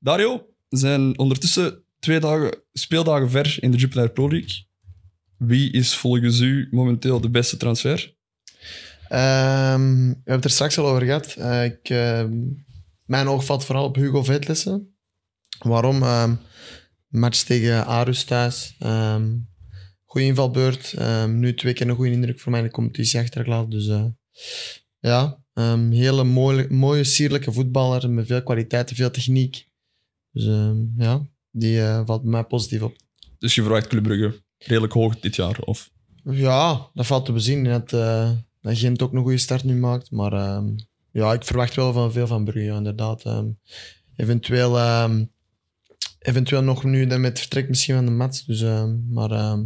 Dario, we zijn ondertussen twee dagen, speeldagen ver in de Jupiler Pro League. Wie is volgens u momenteel de beste transfer? Ehm, we hebben het er straks al over gehad. Eh, ik, ehm, mijn oog valt vooral op Hugo Vetlessen. Waarom? Ehm, match tegen Arus thuis. Ehm goede invalbeurt. Ehm, nu twee keer een goede indruk voor mij in de competitie achtergelaten. Dus eh, ja, um, hele mooie, mooie, sierlijke voetballer met veel kwaliteit veel techniek. Dus ehm, ja, die eh, valt bij mij positief op. Dus je verwacht Club Brugge redelijk hoog dit jaar? Of? Ja, dat valt te bezien. Dat, uh, dat Gent ook een goede start nu maakt. Maar um, ja, ik verwacht wel van veel van Brugge, inderdaad. Um, eventueel, eventueel nog nu met vertrek misschien van de match. Dus, maar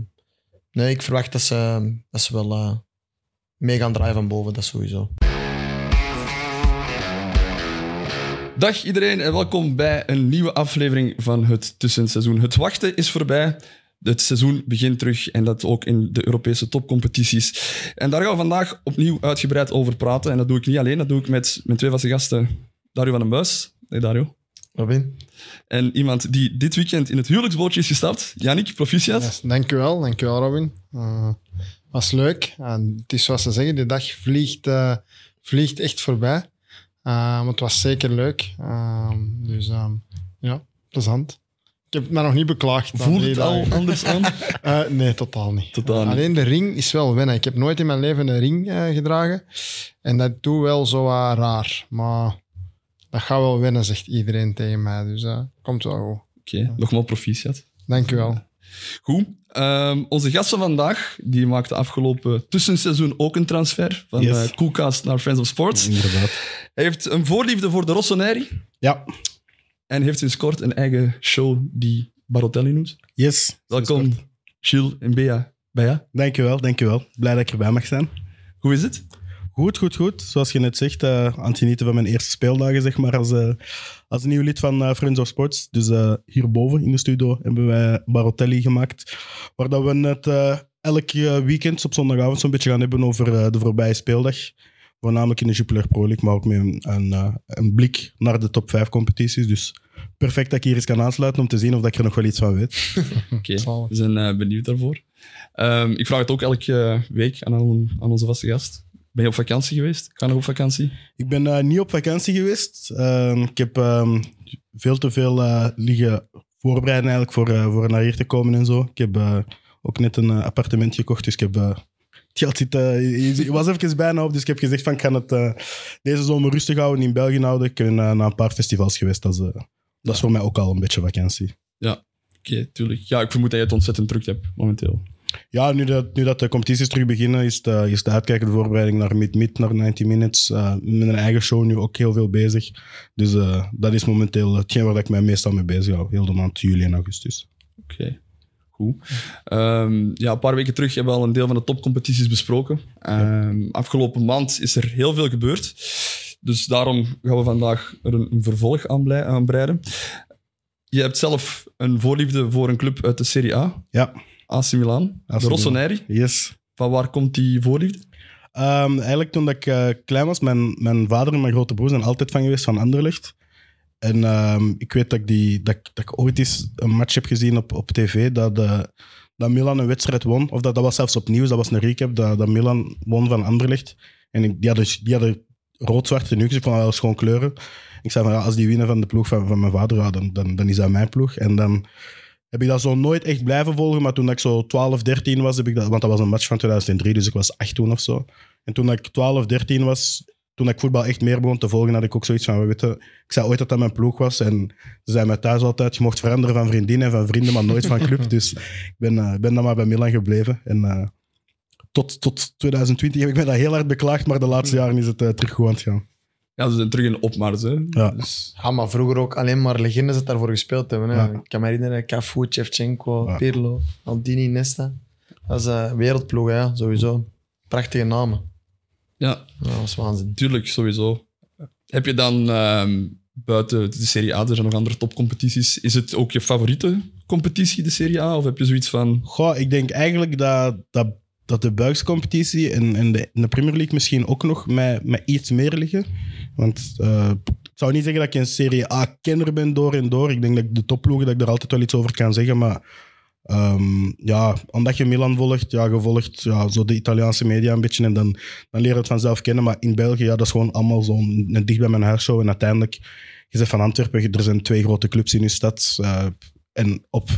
nee, ik verwacht dat ze, dat ze wel uh, mee gaan draaien van boven, dat sowieso. Dag iedereen en welkom bij een nieuwe aflevering van het Tussenseizoen. Het wachten is voorbij. Het seizoen begint terug en dat ook in de Europese topcompetities. En daar gaan we vandaag opnieuw uitgebreid over praten. En dat doe ik niet alleen, dat doe ik met mijn twee vaste gasten. Dario van den Buis. Hey Dario. Robin. En iemand die dit weekend in het huwelijksbootje is gestapt. Yannick, proficiat. Yes, dankjewel, dankjewel Robin. Uh, was leuk. En het is zoals ze zeggen, de dag vliegt, uh, vliegt echt voorbij. Uh, maar het was zeker leuk. dus ja, plezant. Ik heb me nog niet beklaagd. Voelt het al anders aan? uh, nee, totaal niet. Totaal niet. Alleen de ring is wel wennen. Ik heb nooit in mijn leven een ring uh, gedragen. En dat doet wel zo uh, raar. Maar dat gaat wel wennen, zegt iedereen tegen mij. Dus dat komt wel goed. Oké, okay. nogmaals proficiat. Dank u wel. Goed. Um, onze gast van vandaag die maakte afgelopen tussenseizoen ook een transfer. Van yes. uh, Coolcast naar Friends of Sports. Inderdaad. Hij heeft een voorliefde voor de Rossoneri. Ja. En heeft sinds kort een eigen show die Barotelli noemt. Yes. Welkom, Gilles en Bea. Bea. Dankjewel, dankjewel. Blij dat ik erbij mag zijn. Hoe is het? Goed, goed, goed. Zoals je net zegt, uh, aan het genieten van mijn eerste speeldagen zeg maar, als, uh, als nieuw lid van uh, Friends of Sports. Dus uh, hierboven in de studio hebben wij Barotelli gemaakt. Waar dat we het elk weekend op zondagavond zo'n beetje gaan hebben over de voorbije speeldag. Voornamelijk in de Jupiler Pro League, maar ook met een, een, een, blik naar de top 5 competities. Dus perfect dat ik hier eens kan aansluiten om te zien of ik er nog wel iets van weet. Oké, okay. we zijn benieuwd daarvoor. Um, ik vraag het ook elke week aan, aan onze vaste gast. Ben je op vakantie geweest? Ga nog op vakantie? Ik ben uh, niet op vakantie geweest. Uh, ik heb um, veel te veel uh, liggen voorbereiden eigenlijk voor, voor naar hier te komen en zo. Ik heb ook net een appartement gekocht, dus ik heb... het geld zit, was even bijna op, dus ik heb gezegd van ik ga het deze zomer rustig houden in België houden. Ik ben naar een paar festivals geweest. Dat is, dat is voor mij ook al een beetje vakantie. Ja, oké, okay, tuurlijk. Ja, ik vermoed dat je het ontzettend druk hebt momenteel. Ja, nu dat, nu dat de competities terug beginnen, is de, is de uitkijken, de voorbereiding naar mid-mid, naar 90 minutes. Uh, met een eigen show nu ook heel veel bezig. Dus uh, dat is momenteel hetgeen waar ik mij meestal mee bezig hou. Heel de maand juli en augustus. Oké. Okay. Goed. Um, ja, een paar weken terug hebben we al een deel van de topcompetities besproken. Um, ja. Afgelopen maand is er heel veel gebeurd. Dus daarom gaan we vandaag er een, een vervolg aanbreiden. Je hebt zelf een voorliefde voor een club uit de Serie A. Ja. AC Milan, AC de Rossoneri. Yes. Van waar komt die voorliefde? Um, eigenlijk toen ik uh, klein was, mijn, mijn vader en mijn grote broer zijn altijd van geweest van Anderlecht. En um, ik weet dat ik, die, dat, dat ik ooit eens een match heb gezien op, op tv, dat, uh, dat Milan een wedstrijd won. Of dat, dat was zelfs op nieuws, dat was een recap, dat, dat Milan won van Anderlecht. En ik, die hadden, die hadden rood-zwarte nukes, ik vond dat wel schoon kleuren. Ik zei van, ja, als die winnen van de ploeg van, van mijn vader, ja, dan, dan, dan is dat mijn ploeg. En dan heb ik dat zo nooit echt blijven volgen. Maar toen ik zo 12, 13 was, heb ik dat, want dat was een match van 2003, dus ik was 8 toen of zo. En toen ik 12, 13 was, toen ik voetbal echt meer begon te volgen, had ik ook zoiets van, we weten, ik zei ooit dat dat mijn ploeg was. En ze zei mij thuis altijd, je mocht veranderen van vriendin en van vrienden, maar nooit van club. dus ik ben, uh, ben dan maar bij Milan gebleven. En uh, tot, tot 2020 heb ik me dat heel hard beklaagd, maar de laatste jaren is het uh, terug gaan. Ja, ze zijn terug in opmars. Hè. Ja. Dus... ja, maar vroeger ook alleen maar legendes dat daarvoor gespeeld hebben. Hè. Ja. Ik kan me herinneren, Cafu, Shevchenko, ja. Pirlo, Aldini, Nesta. Dat is een wereldploeg, ja, sowieso. Prachtige namen. Ja. Dat was waanzin. Tuurlijk, sowieso. Heb je dan um, buiten de Serie A, er zijn nog andere topcompetities, is het ook je favoriete competitie, de Serie A? Of heb je zoiets van... Goh, ik denk eigenlijk dat, dat, dat de Belgische competitie en, en, de, en de Premier League misschien ook nog met, met iets meer liggen. Want uh, ik zou niet zeggen dat ik een Serie A-kenner ben door en door. Ik denk dat ik de topploegen, dat ik er altijd wel iets over kan zeggen. Maar ehm, ja, omdat je Milan volgt, ja, je volgt ja, zo de Italiaanse media een beetje. En dan, dan leer je het vanzelf kennen. Maar in België, ja, dat is gewoon allemaal zo'n dicht bij mijn huisshow. En uiteindelijk, je zegt van Antwerpen, er zijn twee grote clubs in je stad. eh, en op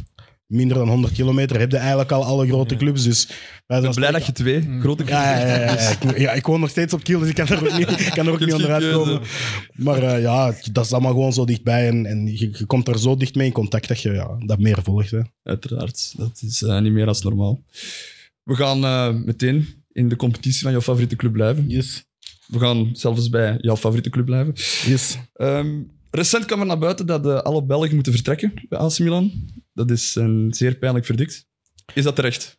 minder dan 100 kilometer heb je eigenlijk al alle grote clubs. Dus wij Ik ben zijn blij dat je twee grote ja, ja, ja, ja. Ik, ja, ik woon nog steeds op Kiel, dus ik kan er ook niet, kan er ook niet onderuit keuze. komen. Maar eh, ja, dat is allemaal gewoon zo dichtbij. En, en je, je komt er zo dicht mee in contact dat je ja, dat meer volgt. Hè. Uiteraard, dat is eh, niet meer als normaal. We gaan eh, meteen in de competitie van jouw favoriete club blijven. Yes. We gaan zelfs bij jouw favoriete club blijven. yes. Ehm, recent kwam er naar buiten dat eh, alle Belgen moeten vertrekken bij AC Milan. Dat is een zeer pijnlijk verdict. Is dat terecht?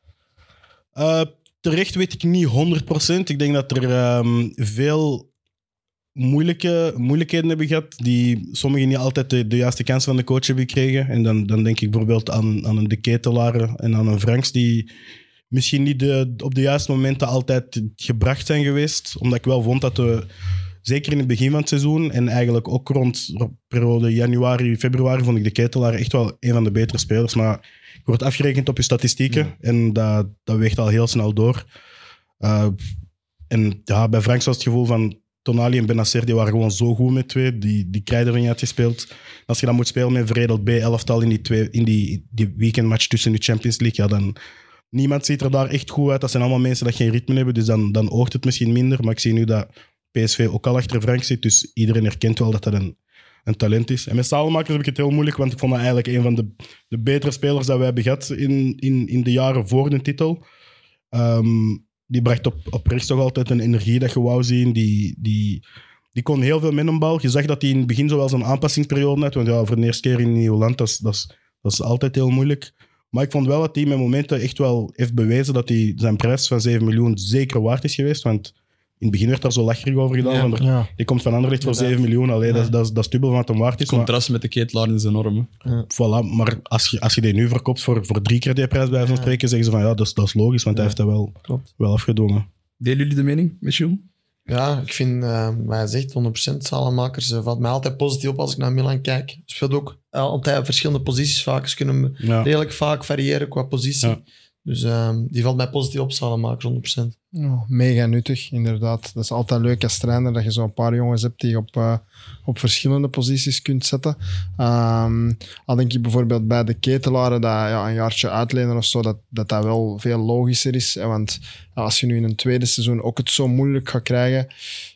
Eh, terecht weet ik niet 100%. Ik denk dat er ehm, veel moeilijke, moeilijkheden hebben gehad, die sommigen niet altijd de, de juiste kans van de coach hebben gekregen. En dan, dan denk ik bijvoorbeeld aan, aan een De Ketelaar en aan een Franks, die misschien niet de, op de juiste momenten altijd gebracht zijn geweest. Omdat ik wel vond dat we, zeker in het begin van het seizoen en eigenlijk ook rond periode januari, februari, vond ik De Ketelaar echt wel een van de betere spelers. Maar je wordt afgerekend op je statistieken en dat, dat weegt al heel snel door. Uh, en ja, bij Franks was het gevoel van Tonali en Benacer, die waren gewoon zo goed met twee. Die, die krijgen er niet uitgespeeld. Als je dan moet spelen met een veredeld B-elftal in die, twee, in die, die weekendmatch tussen de Champions League, ja, dan... Niemand ziet er daar echt goed uit. Dat zijn allemaal mensen die geen ritme hebben, dus dan, dan oogt het misschien minder. Maar ik zie nu dat PSV ook al achter Franks zit, dus iedereen herkent wel dat dat een, een talent is. En met Salemakers heb ik het heel moeilijk, want ik vond dat eigenlijk een van de, de betere spelers dat we hebben gehad in, in, in de jaren voor de titel. Um, die bracht op, op rechts toch altijd een energie dat je wou zien. Die, die, die kon heel veel met een bal. Je zag dat hij in het begin zo wel zo'n aanpassingsperiode had. Want ja, voor de eerste keer in een nieuw land, dat is, dat, is, altijd heel moeilijk. Maar ik vond wel dat hij met momenten echt wel heeft bewezen dat hij zijn prijs van 7 miljoen zeker waard is geweest. Want het begin werd daar zo lacherig over gedaan. Ja. er-. Die komt van Anderlecht voor 7 miljoen. Allee, dat, is- dat, is- dat is dubbel van wat hem waard is. Het Maar, contrast met de ketelaar is enorm. hè. voilà, maar als je, als je die nu verkoopt voor, voor drie keer die prijs bij van spreken, zeggen ze van ja, dat is, dat is logisch, want hij heeft dat wel, Klopt. wel afgedwongen. Delen jullie de mening, Michiel? Ja, ik vind, eh wat hij zegt, 100% Salemakers uh, valt mij altijd positief op als ik naar Milan kijk. Speelt ook eh, altijd op verschillende posities vaak. Ze kunnen Ja. redelijk vaak variëren qua positie. Ja. Dus ehm, die valt mij positief op, Salemakers, 100%. Ja, mega nuttig, inderdaad. Dat is altijd leuk als trainer dat je zo'n paar jongens hebt die je op, eh, op verschillende posities kunt zetten. Ehm, al denk ik bijvoorbeeld bij de ketelaren dat ja, een jaartje uitlenen of zo, dat, dat dat wel veel logischer is. Want als je nu in een tweede seizoen ook het zo moeilijk gaat krijgen,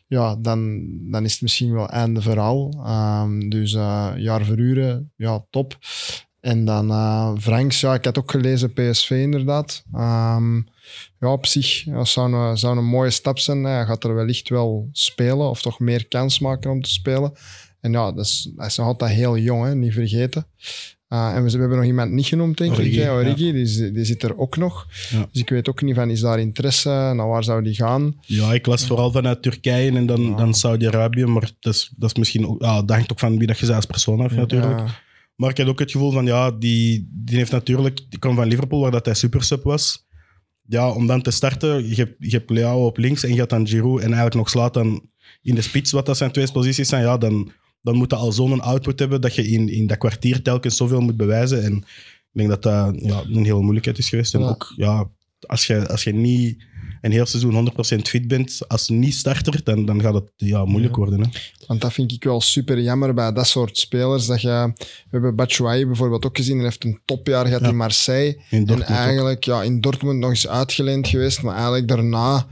ja, dan, dan is het misschien wel einde verhaal. Ehm, dus eh jaar verhuren, ja, top. En dan eh Franks, ja, ik had ook gelezen PSV inderdaad. Ehm, ja, op zich dat zou, een, zou een mooie stap zijn. Hij gaat er wellicht wel spelen, of toch meer kans maken om te spelen. En ja, dat is, hij is nog altijd heel jong, hè, niet vergeten. Uh, en we, we hebben nog iemand niet genoemd, denk Origi, ik. hè, Origi, ja. die, die zit er ook nog. Ja. Dus ik weet ook niet van, is daar interesse? Naar waar zou die gaan? Ja, ik las vooral vanuit Turkije en dan, Ja. dan Saudi-Arabië, maar dat is, dat is misschien ook, ja, dat hangt ook van wie dat je als persoon af natuurlijk. Maar ik had ook het gevoel van, ja, die, die heeft natuurlijk, die kwam van Liverpool waar dat hij supersub was. Ja, om dan te starten, je hebt, je hebt Leao op links en je hebt dan Giroud en eigenlijk nog Slatan in de spits, wat dat zijn twee posities zijn, ja, dan, dan moet je al zo'n output hebben dat je in, in dat kwartier telkens zoveel moet bewijzen. En ik denk dat dat ja, een hele moeilijkheid is geweest. En Ja. ook, ja, als je, als je niet een heel seizoen 100% fit bent, als niet-starter, dan, dan gaat het ja, moeilijk worden. Hè. Want dat vind ik wel super jammer bij dat soort spelers. Dat je, we hebben Batshuayi bijvoorbeeld ook gezien. Hij heeft een topjaar gehad Ja. in Marseille. In En ook. eigenlijk ja, in Dortmund nog eens uitgeleend geweest. Maar eigenlijk daarna,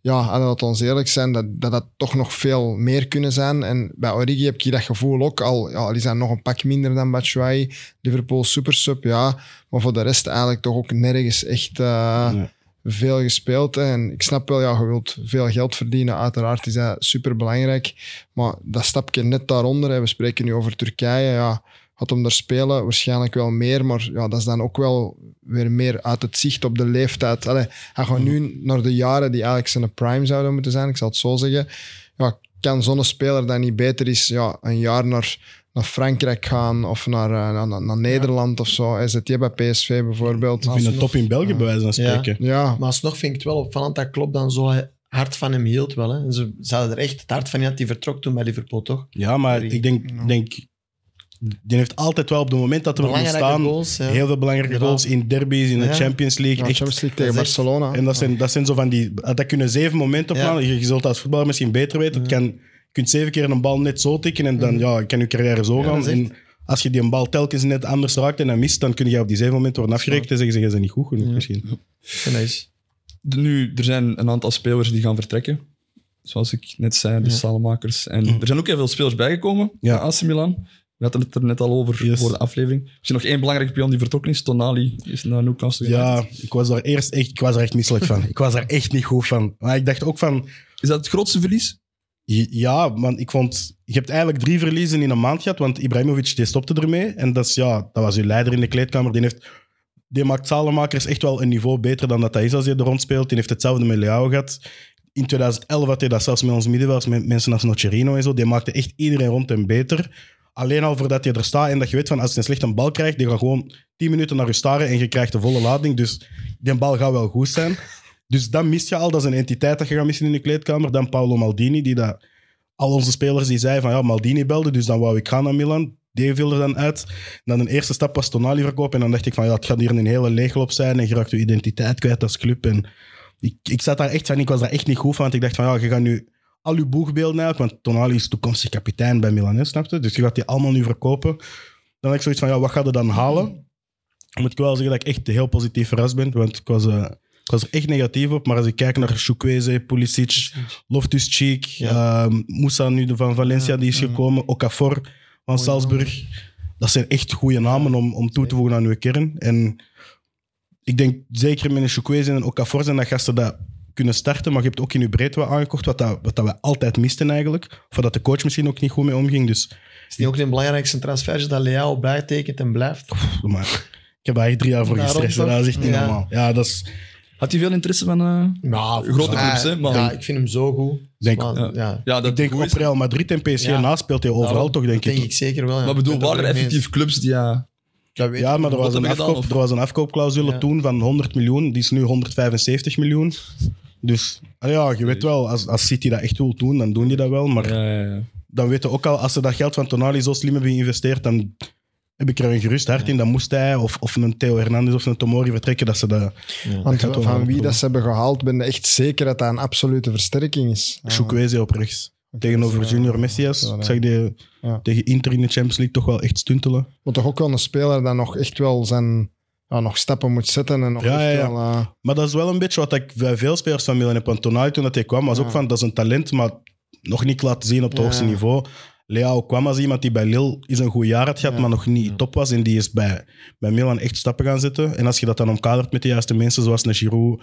ja, en laten we ons eerlijk zijn, dat, dat dat toch nog veel meer kunnen zijn. En bij Origi heb ik dat gevoel ook al. Ja, die zijn nog een pak minder dan Batshuayi. Liverpool supersub, ja. Maar voor de rest eigenlijk toch ook nergens echt... eh, Nee. Veel gespeeld. En ik snap wel, ja, je wilt veel geld verdienen. Uiteraard is dat super belangrijk. Maar dat stapje net daaronder, hè, we spreken nu over Turkije. Ja, gaat hem daar spelen? Waarschijnlijk wel meer. Maar ja, dat is dan ook wel weer meer uit het zicht op de leeftijd. Allee, hij gaat nu naar de jaren die eigenlijk zijn prime zouden moeten zijn. Ik zal het zo zeggen. Ja, kan zo'n speler dat niet beter is, ja, een jaar naar, naar Frankrijk gaan of naar, eh, naar, naar Nederland of zo. Hij zit hier bij PSV bijvoorbeeld. In de top in België, bij wijze van spreken. Ja, Maar alsnog vind ik het wel opvallend dat Klopp dan zo hart van hem hield wel. Hè. En ze zouden er echt het hart van had, die vertrok toen bij Liverpool, toch? Ja, maar ik denk, Ja. denk, die heeft altijd wel op het moment dat er moet Belangrijke staan, goals. Ja. heel veel belangrijke goals in derbies, in de Ja. Champions League. Ja, echt. Champions League tegen dat Barcelona. En dat zijn, dat zijn zo van die, dat kunnen zeven momenten Ja. oplaan. Je, je zult als voetballer misschien beter weten. Het kan, je kunt zeven keer een bal net zo tikken en dan Mhm. ja, kan je carrière zo Ja, gaan. En als je die een bal telkens net anders raakt en dan mist, dan kun je op die zeven momenten worden afgerekend en zeggen ze, je bent niet goed genoeg Ja. misschien. De- Nu, er zijn een aantal spelers die gaan vertrekken. Zoals ik net zei, de Ja. Salemakers. En Mhm. er zijn ook heel veel spelers bijgekomen Ja. bij AC Milan. We hadden het er net al over Yes. voor de aflevering. Misschien nog één belangrijke pion die vertrokken is. Tonali is naar Newcastle. Ja, ik was daar eerst echt, ik was daar echt misselijk van. Ik was daar echt niet goed van. Maar ik dacht ook van, Is dat het grootste verlies? Ja, want ik vond... Je hebt eigenlijk drie verliezen in een maand gehad, want Ibrahimovic die stopte ermee. En dat, is, ja, dat was uw leider in de kleedkamer. Die, heeft, die maakt Salemakers echt wel een niveau beter dan dat hij is als hij er rond speelt. Die heeft hetzelfde met Leao gehad. In 2011 had hij dat zelfs met ons middenvelders, met mensen als Nocerino en zo. Die maakte echt iedereen rond hem beter. Alleen al voordat je er staat en dat je weet van als je een slechte bal krijgt, die gaat gewoon 10 minuten naar je staren en je krijgt de volle lading. Dus die bal gaat wel goed zijn. Dus dat mist je al. Dat is een entiteit dat je gaat missen in de kleedkamer. Dan Paolo Maldini, die dat... Al onze spelers die zeiden van ja, Maldini belde, dus dan wou ik gaan naar Milan. Die viel er dan uit. Dan een eerste stap was Tonali verkopen. En dan dacht ik van ja, het gaat hier een hele leegloop zijn. En je raakt je identiteit kwijt als club. En ik, ik zat daar echt van, ik was daar echt niet goed van. Want ik dacht van ja, je gaat nu al je boegbeelden eigenlijk, want Tonali is toekomstig kapitein bij Milan, hè, snap je? Dus je gaat die allemaal nu verkopen. Dan had ik zoiets van, ja, wat ga je dan halen? Dan moet ik wel zeggen dat ik echt heel positief verrast ben, want ik was, eh, ik was er echt negatief op. Maar als ik kijk naar Chukwueze, Pulisic, Loftus-Cheek, ehm, Moussa nu van Valencia, die is Ja. gekomen, Okafor van Salzburg. Dat zijn echt goede namen om, om toe te voegen aan uw kern. En ik denk zeker met een Chukwueze en een Okafor zijn dat gasten dat kunnen starten, maar je hebt ook in je breedte wat aangekocht, wat, dat, wat dat we altijd misten eigenlijk. Of dat de coach misschien ook niet goed mee omging. Dus Is niet ook de belangrijkste transfer dat Leao bijtekent en blijft? maar, ik heb daar echt drie jaar voor gestrest. toch? Dat is echt niet Ja. normaal. Ja, dat is... Had hij veel interesse van... eh, Nou, Grote clubs, hè, maar- Ja, ik vind hem zo goed. Denk- Maar, ja. ja. ja, dat Ik denk goed op. Real Madrid en PSG Ja. na speelt hij overal Daarom, toch, denk Dat denk ik. ik zeker wel. Ja. Maar bedoel, Ik waren er effectief clubs die... Ja, eens. Dat weet Ja, ik maar er was, een gedaan, afkoop, er was een afkoopclausule Ja. toen van 100 miljoen. Die is nu 175 miljoen. Dus ah ja, je weet wel, als, als City dat echt wil doen, dan doen die dat wel. Maar ja, ja, ja. dan weten we ook al, als ze dat geld van Tonali zo slim hebben geïnvesteerd, dan heb ik er een gerust hart in. Dan moest hij of, of een Theo Hernandez of een Tomori vertrekken, dat ze dat... Ja. Want van wie dat ze hebben gehaald, ben je echt zeker dat dat een absolute versterking is. Ah, Chukwueze op rechts. Tegenover dus, ja, Junior Messias. ja. Ik zag die Ja. tegen Inter in de Champions League toch wel echt stuntelen. Maar toch ook wel een speler dat nog echt wel zijn ja, nog stappen moet zetten. En nog Ja, echt ja, ja. wel, eh, Maar dat is wel een beetje wat ik bij veel spelers van Milan heb. Want Tonali, toen dat hij kwam, was Ja. ook van, dat is een talent, maar nog niet laten zien op het Ja. hoogste niveau. Leao kwam als iemand die bij Lille is een goed jaar had gehad, Ja. maar nog niet Ja. top was. En die is bij, bij Milan echt stappen gaan zetten. En als je dat dan omkadert met de juiste mensen, zoals een Giroud,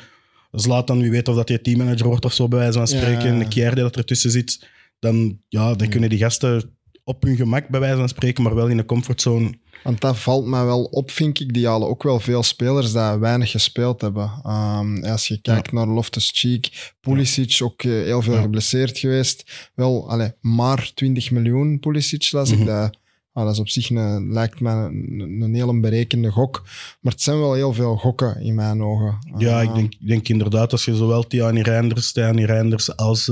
Zlatan, wie weet of dat hij teammanager wordt of zo, bij wijze van spreken. Een Kier die dat ertussen zit. Dan, ja, dan kunnen die gasten op hun gemak, bij wijze van spreken, maar wel in de comfortzone. Want dat valt mij wel op, vind ik. Die halen ook wel veel spelers die weinig gespeeld hebben. Ehm, als je kijkt naar Loftus-Cheek, Pulisic, ook eh, heel veel Ja. geblesseerd geweest. Wel, allee, maar 20 miljoen Pulisic las ik. Mhm. dat, ah, dat is op zich een, lijkt mij een, een hele berekende gok. Maar het zijn wel heel veel gokken in mijn ogen. Ja, Ehm, ik denk, ik denk inderdaad, als je zowel Tiani Reinders, Tiani Reinders als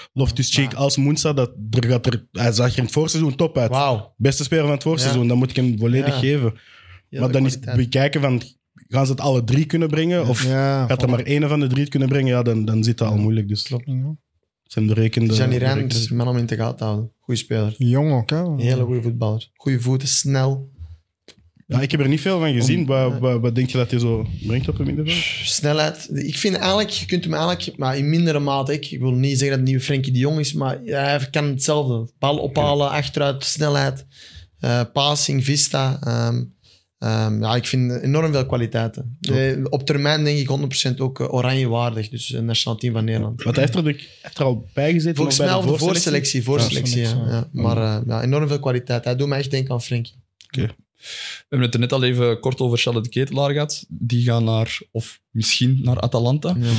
eh Loftus-Cheek, als Moensa, dat er gaat er, hij zag er in het voorseizoen top uit. Wauw. Beste speler van het voorseizoen, Ja. dat moet ik hem volledig Ja. geven. Hele maar dan is kwaliteit. bekijken van, gaan ze het alle drie kunnen brengen? Of ja, gaat er maar één van de drie het kunnen brengen? Ja, dan, dan zit dat al moeilijk. Dus het ja. zijn de rekende... Gianni is een man om in te gaten te houden. Goeie speler. Jong ook, hè? Een hele goede voetballer. Goede voeten, snel. Ja, ik heb er niet veel van gezien. Wat, wat, wat denk je dat hij zo brengt op een middenveld? Snelheid. Ik vind eigenlijk, je kunt hem eigenlijk, maar in mindere mate. Ik, wil niet zeggen dat het nieuwe Frenkie de Jong is, maar hij kan hetzelfde. Bal ophalen, achteruit, snelheid, eh, passing, vista. Ehm, ehm, ja, ik vind enorm veel kwaliteiten. Eh, op termijn denk ik 100% ook eh, oranje waardig. Dus het nationaal team van Nederland. Hij heeft er, heeft er al bij gezeten. Volgens mij op de voorselectie. voorselectie Voorselectie, ja. Maar ja, enorm veel kwaliteit. Hij doet mij echt denken aan Frenkie. We hebben het er net al even kort over Charlotte Ketelaar gehad. Die gaan naar, of misschien naar Atalanta. Ja.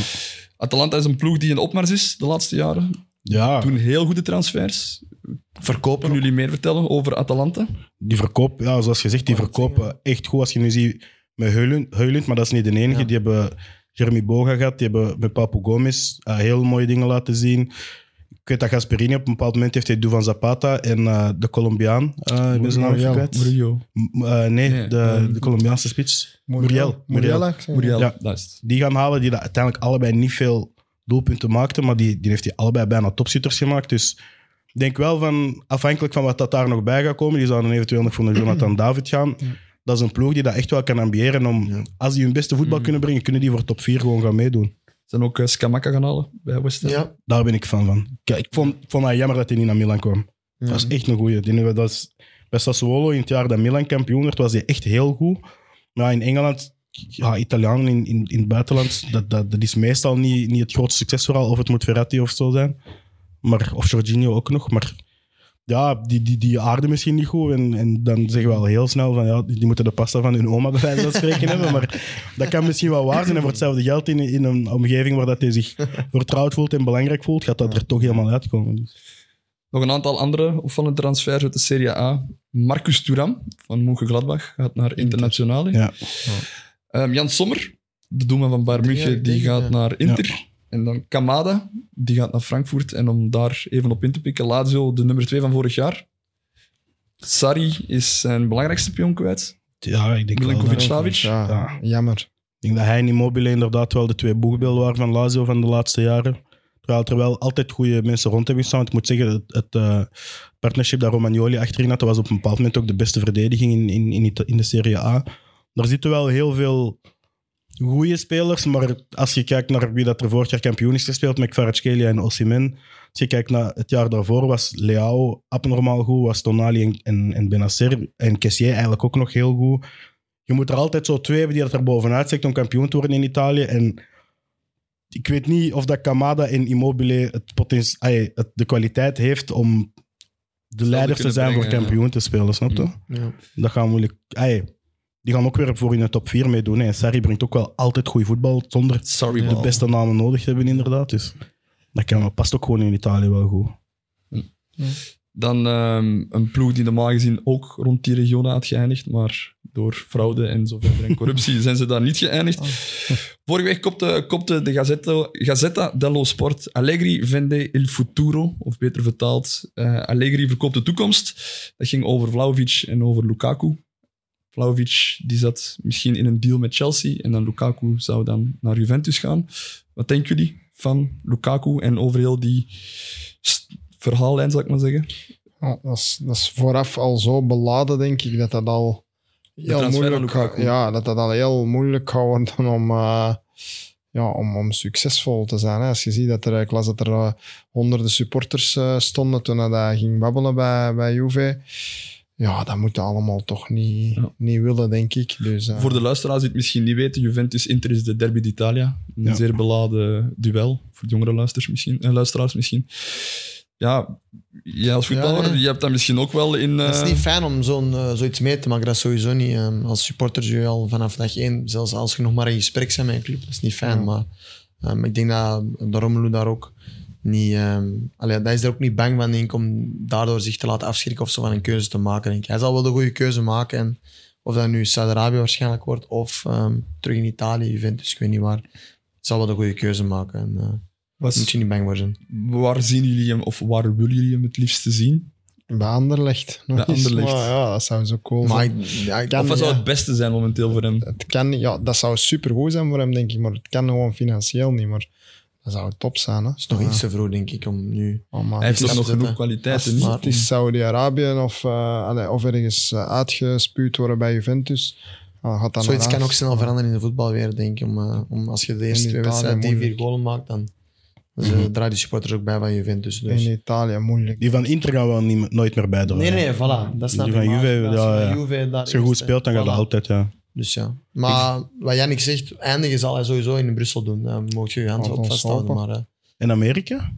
Atalanta is een ploeg die in opmars is de laatste jaren. Ja, Doen heel goede transfers. Verkopen Kunnen jullie meer vertellen over Atalanta? die verkoop, ja, zoals gezegd, die Quality, verkopen echt goed. Als je nu ziet met Heulund, maar dat is niet de enige. Ja. Die hebben Jeremy Boga gehad. Die hebben met Papu Gomez eh, heel mooie dingen laten zien. Ik weet dat Gasperini op een bepaald moment heeft hij Duvan Zapata en eh, de Colombiaan. eh ik ben zijn naam Muriel. kwijt. Murillo. M- eh, nee, Nee, de, ehm, de Colombiaanse spits. Muriel. Muriel. ik zeg. Muriel, Ja. dat is het. Die gaan halen, die dat uiteindelijk allebei niet veel doelpunten maakten, maar die, die heeft hij allebei bijna topschutters gemaakt. Dus ik denk wel van, afhankelijk van wat dat daar nog bij gaat komen, die zouden eventueel nog voor een Jonathan David gaan. Dat is een ploeg die dat echt wel kan ambiëren om, Ja. als die hun beste voetbal Mm. kunnen brengen, kunnen die voor top 4 gewoon gaan meedoen. Zijn ook uh, Scamacca gaan halen bij West Ham. Ja. Daar ben ik fan van. Kijk, ik vond, ik vond het jammer dat hij niet naar Milan kwam. Ja. Dat is echt een goeie. Die, dat is, bij Sassuolo in het jaar dat Milan kampioen werd, was hij echt heel goed. Maar in Engeland, ja, Italianen in, in, in het buitenland, dat, dat, dat is meestal niet, niet het grootste succesverhaal. Of het moet Verratti of zo zijn. Maar, of Jorginho ook nog. Maar ja, die, die, die aarden misschien niet goed. En, en dan zeggen we al heel snel van ja, die moeten de pasta van hun oma bij wijze van spreken hebben. Maar dat kan misschien wel waar zijn. En voor hetzelfde geld in, in een omgeving waar dat hij zich vertrouwd voelt en belangrijk voelt, gaat dat er toch helemaal uitkomen. Dus. Nog een aantal andere opvallende transfers uit de Serie A. Marcus Thuram van Mönchengladbach gaat naar Internationale. Ja. Ehm, Jan Sommer, de doelman van Bayern München, die gaat naar Inter. En dan Kamada, die gaat naar Frankfurt. En om daar even op in te pikken, Lazio, de nummer 2 van vorig jaar. Sarri is zijn belangrijkste pion kwijt. Ja, ik denk wel. Milinkovic dat- Savic. Ja, Ja. jammer. Ik denk dat hij en Immobile inderdaad wel de twee boegbeelden waren van Lazio van de laatste jaren. Terwijl er wel altijd goede mensen rond hebben gestaan. Want ik moet zeggen, het, het eh, partnership dat Romagnoli achterin had, dat was op een bepaald moment ook de beste verdediging in, in, in de Serie A. Daar zitten wel heel veel goede spelers, maar als je kijkt naar wie dat er vorig jaar kampioen is gespeeld met Kvaratskhelia en Osimhen, als je kijkt naar het jaar daarvoor, was Leao abnormaal goed, was Tonali en, en, en Benacer en Kessier eigenlijk ook nog heel goed. Je moet er altijd zo twee hebben die dat er bovenuit steekt om kampioen te worden in Italië. En ik weet niet of dat Kamada en Immobile het potentie, de kwaliteit heeft om de leiders te zijn voor kampioen te spelen, snap je? Ja. Dat gaat moeilijk. ai, die gaan ook weer voor in de top 4 meedoen. hè. En Sarri brengt ook wel altijd goed voetbal zonder Sorry, de beste namen nodig te hebben, inderdaad. Dus dat kan, past ook gewoon in Italië wel goed. Dan ehm, een ploeg die normaal gezien ook rond die region had geëindigd, maar door fraude en zo verder en corruptie zijn ze daar niet geëindigd. Vorige week kopte, kopte de Gazzetta, Gazzetta dello Sport Allegri vende il futuro, of beter vertaald, eh, Allegri verkoopt de toekomst. Dat ging over Vlaovic en over Lukaku. Vlaovic die zat misschien in een deal met Chelsea en dan Lukaku zou dan naar Juventus gaan. Wat denken jullie van Lukaku en over heel die verhaallijn, zal ik maar zeggen? Ja, dat, is, dat is vooraf al zo beladen, denk ik, dat dat al heel moeilijk, ja, dat dat al heel moeilijk gaat worden om, eh, ja, om, om succesvol te zijn. Hè. Als je ziet dat er, ik las dat er eh, honderden supporters eh, stonden toen hij ging babbelen bij, bij Juve. Ja, dat moet allemaal toch niet, Ja. niet willen, denk ik. Dus, eh, Voor de luisteraars die het misschien niet weten, Juventus-Inter is de derby d'Italia. Een Ja. zeer beladen duel. Voor de jongere luisteraars misschien. eh, luisteraars misschien. Ja, jij als voetballer, Ja, ja. je hebt dat misschien ook wel in... Het is eh, niet fijn om zo'n, zoiets mee te maken. Dat is sowieso niet. eh, als supporter je al vanaf dag één, zelfs als je nog maar in gesprek bent met een club, dat is niet fijn. Ja. Maar ehm, ik denk dat de Romelu daar ook niet... ehm allee, dat is er ook niet bang van, denk ik, om daardoor zich te laten afschrikken of zo van een keuze te maken. Denk ik. Hij zal wel de goede keuze maken. En of dat nu Saudi-Arabië waarschijnlijk wordt of ehm, terug in Italië, Juventus, ik weet niet waar. Het zal wel de goede keuze maken. En, eh, was- moet je niet bang voor zijn. waar zien jullie hem, of waar willen jullie hem het liefste zien? bij Anderlecht. Nog Bij. Anderlecht. Maar ja, dat zou zo cool Maar zijn. ja, Kan- of wat zou het beste zijn momenteel voor hem? Het kan, ja, dat zou supergoed zijn voor hem, denk ik. Maar het kan gewoon financieel niet. Maar dat zou top zijn. Hè? Het is nog iets te vroeg, denk ik, om nu... Oh, man. Hij heeft toch nog het, genoeg kwaliteiten, Als- Het is Saudi-Arabië of, eh, allee, of ergens eh, uitgespuwd worden bij Juventus. Dan gaat dat Zoiets kan ook snel veranderen in de voetbalwereld, denk ik. Om, eh, om als je de eerste twee wedstrijden die vier golen maakt, dan dus, eh, draaien de supporters ook bij van Juventus. Dus. In Italië, moeilijk. Die van Inter gaan wel niet, nooit meer bijdragen. Nee, nee, voilà. Dat snap Die van Juve, als je ja, van ja. Juve daar Als je goed speelt, dan gaat voilà. dat altijd, ja. Dus ja. Maar wat Jannik zegt, eindigen zal hij sowieso in Brussel doen. Daar moet je je hand op vasthouden. Maar, eh, In Amerika?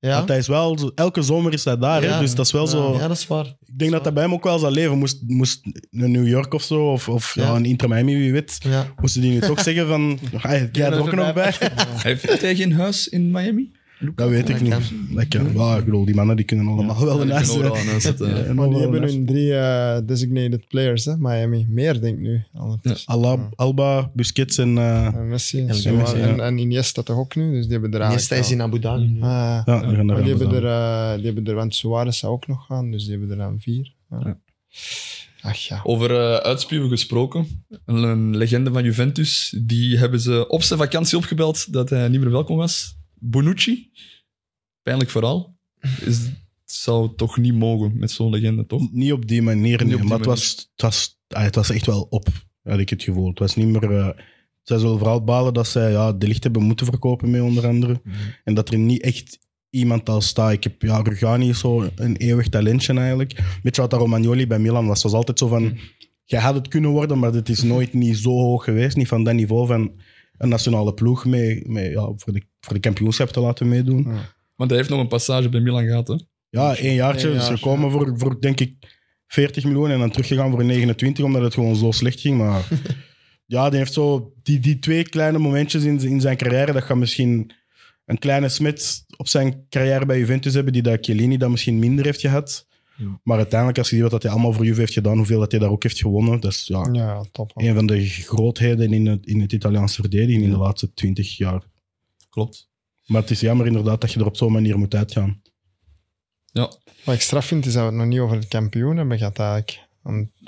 ja. Want hij is wel, zo- elke zomer is hij daar, hè? Dus dat is wel Ja, zo... Ja, dat is waar. Ik denk dat dat bij hem ook wel zal leven. Moest, moest naar New York of zo, of, of ja. Ja. een Inter Miami, wie weet, Ja. moesten die nu toch zeggen van... Jij er ook nog bij? Heeft heeft hij geen huis in Miami? Dat weet ik niet. Dat kan. Ja, ik bedoel, die mannen die kunnen allemaal wel een huis. zetten, ja. Ja, Maar die hebben hun drie eh, designated players, hè, Miami. Meer, denk ik nu. ondertussen. Alba, Alba, Busquets en... eh, En Messi. En zo, Messi, en, ja. en Iniesta toch ook nu, dus die hebben er Iniesta eigenlijk is in Abu Dhabi. nu. al- Ah, ja, die gaan maar daar die hebben, aan er, eh, die hebben er, want Suarez zou ook nog gaan, dus die hebben er dan vier. Ja. Ja. Ach ja. Over eh, uitspuwen gesproken. Een legende van Juventus. Die hebben ze op zijn vakantie opgebeld dat hij niet meer welkom was. Bonucci. Pijnlijk verhaal. Is, zou toch niet mogen met zo'n legende, toch? Niet op die manier, Niet nee. op die maar het was, het, was, ah, het was echt wel op, had ik het gevoel. Het was niet meer... eh, zij zullen vooral balen dat zij ja, de licht hebben moeten verkopen mee, onder andere. Mhm. En dat er niet echt iemand al staat. Ik heb, ja, Rugani is zo een eeuwig talentje eigenlijk. Beetje wat dat Romagnoli bij Milan was. Het was altijd zo van... Mhm. Jij had het kunnen worden, maar het is nooit niet zo hoog geweest. Niet van dat niveau van een nationale ploeg mee, mee, ja, voor, de, voor de kampioenschap te laten meedoen. Want hij heeft nog een passage bij Milan gehad, hè? Ja, één jaartje. Eén is jaar, gekomen voor, voor, denk ik, 40 miljoen en dan teruggegaan voor 29, omdat het gewoon zo slecht ging. Maar ja, die heeft zo die, die twee kleine momentjes in, in zijn carrière. Dat gaat misschien een kleine smit op zijn carrière bij Juventus hebben, die dat Chiellini dat misschien minder heeft gehad. Ja. Maar uiteindelijk, als je ziet wat hij allemaal voor Juve heeft gedaan, hoeveel dat hij daar ook heeft gewonnen, dat is ja, Ja, top. een van de grootheden in het, in het Italiaanse verdediging in de laatste 20 jaar. Klopt. Maar het is jammer inderdaad dat je er op zo'n manier moet uitgaan. Ja. Wat ik straf vind, is dat we het nog niet over het kampioen hebben gehad eigenlijk.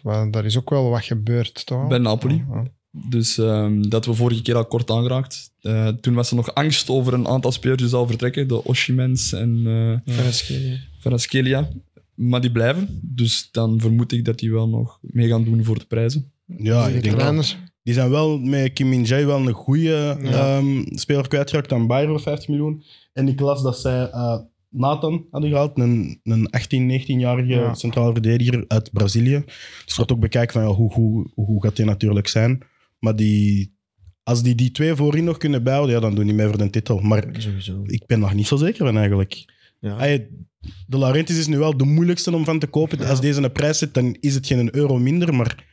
Want daar is ook wel wat gebeurd, toch? Bij Napoli. Ja. Dus ehm, dat we vorige keer al kort aangeraakt. Eh, toen was er nog angst over een aantal spelers die zou vertrekken. De Oshimens en eh Kvaratskhelia. Kvaratskhelia. Maar die blijven. Dus dan vermoed ik dat die wel nog mee gaan doen voor de prijzen. Ja, De ik denk wel. Die zijn wel met Kim Min Jae wel een goede Ja. speler kwijtgeraakt aan Bayern voor 50 miljoen. En ik las dat zij eh, Nathan hadden gehaald, een, een 18, 19-jarige Ja. centrale verdediger uit Brazilië. Dus wordt ook bekijken van ja, hoe, hoe, hoe gaat die natuurlijk zijn. Maar die, als die die twee voorin nog kunnen bijhouden, ja, dan doen die mee voor de titel. Maar Sowieso. ik ben daar niet zo zeker van eigenlijk. Ja. Hij- de Laurentiis is nu wel de moeilijkste om van te kopen. Als deze een prijs zit, dan is het geen een euro minder, maar...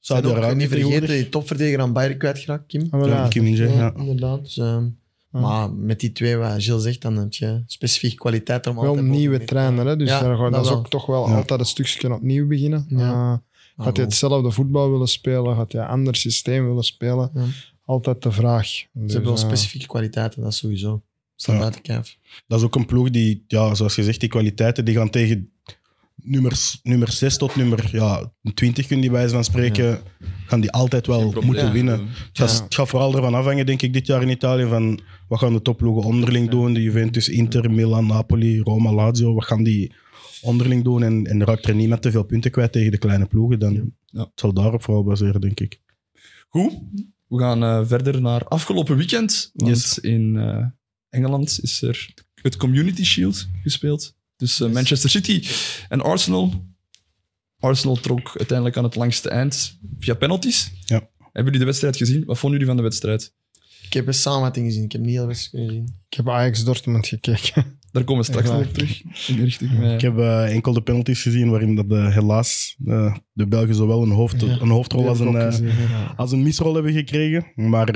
Zou Zijn ook er niet vergeten, die topverdediger aan Bayern kwijtgeraakt, Kim. Ah, Ja. Kim Ja, ja. inderdaad. Dus, ehm, Ja. Maar met die twee, wat Gilles zegt, dan heb je specifieke kwaliteit om Wel een nieuwe trainer, hè? dus Ja, daar gaat- dat is ook toch wel Ja. altijd een stukje opnieuw beginnen. Ja. Ah, gaat hij hetzelfde voetbal willen spelen? Gaat hij een ander systeem willen spelen? Ja. Altijd de vraag. Ze Dus, hebben wel eh, specifieke kwaliteiten, dat sowieso. Staat Ja. buiten kijf. Dat is ook een ploeg die, ja, zoals je zegt, die kwaliteiten, die gaan tegen nummers, nummer 6 tot nummer ja, 20, kun je bij wijze van spreken, gaan die altijd wel moeten Ja. winnen. Het gaat, Ja. het gaat vooral ervan afhangen, denk ik, dit jaar in Italië, van wat gaan de topploegen onderling doen, de Juventus, Inter, Milan, Napoli, Roma, Lazio, wat gaan die onderling doen en, en raakt er niemand te veel punten kwijt tegen de kleine ploegen, dan Ja. het zal daarop vooral baseren, denk ik. Goed. We gaan eh, verder naar afgelopen weekend. Want Yes. in eh, Engeland is er het Community Shield gespeeld. Dus eh, Manchester City en Arsenal. Arsenal trok uiteindelijk aan het langste eind via penalties. Ja. Hebben jullie de wedstrijd gezien? Wat vonden jullie van de wedstrijd? Ik heb een samenvatting gezien, ik heb niet heel wedstrijd kunnen zien. Ik heb Ajax Dortmund gekeken. Daar komen we straks nog op terug. In richting mij. Ik heb eh, enkel de penalties gezien waarin dat, eh, helaas eh, de Belgen zowel een, hoofd, Ja. een hoofdrol als een, eh, gezien, ja. als een misrol hebben gekregen. Maar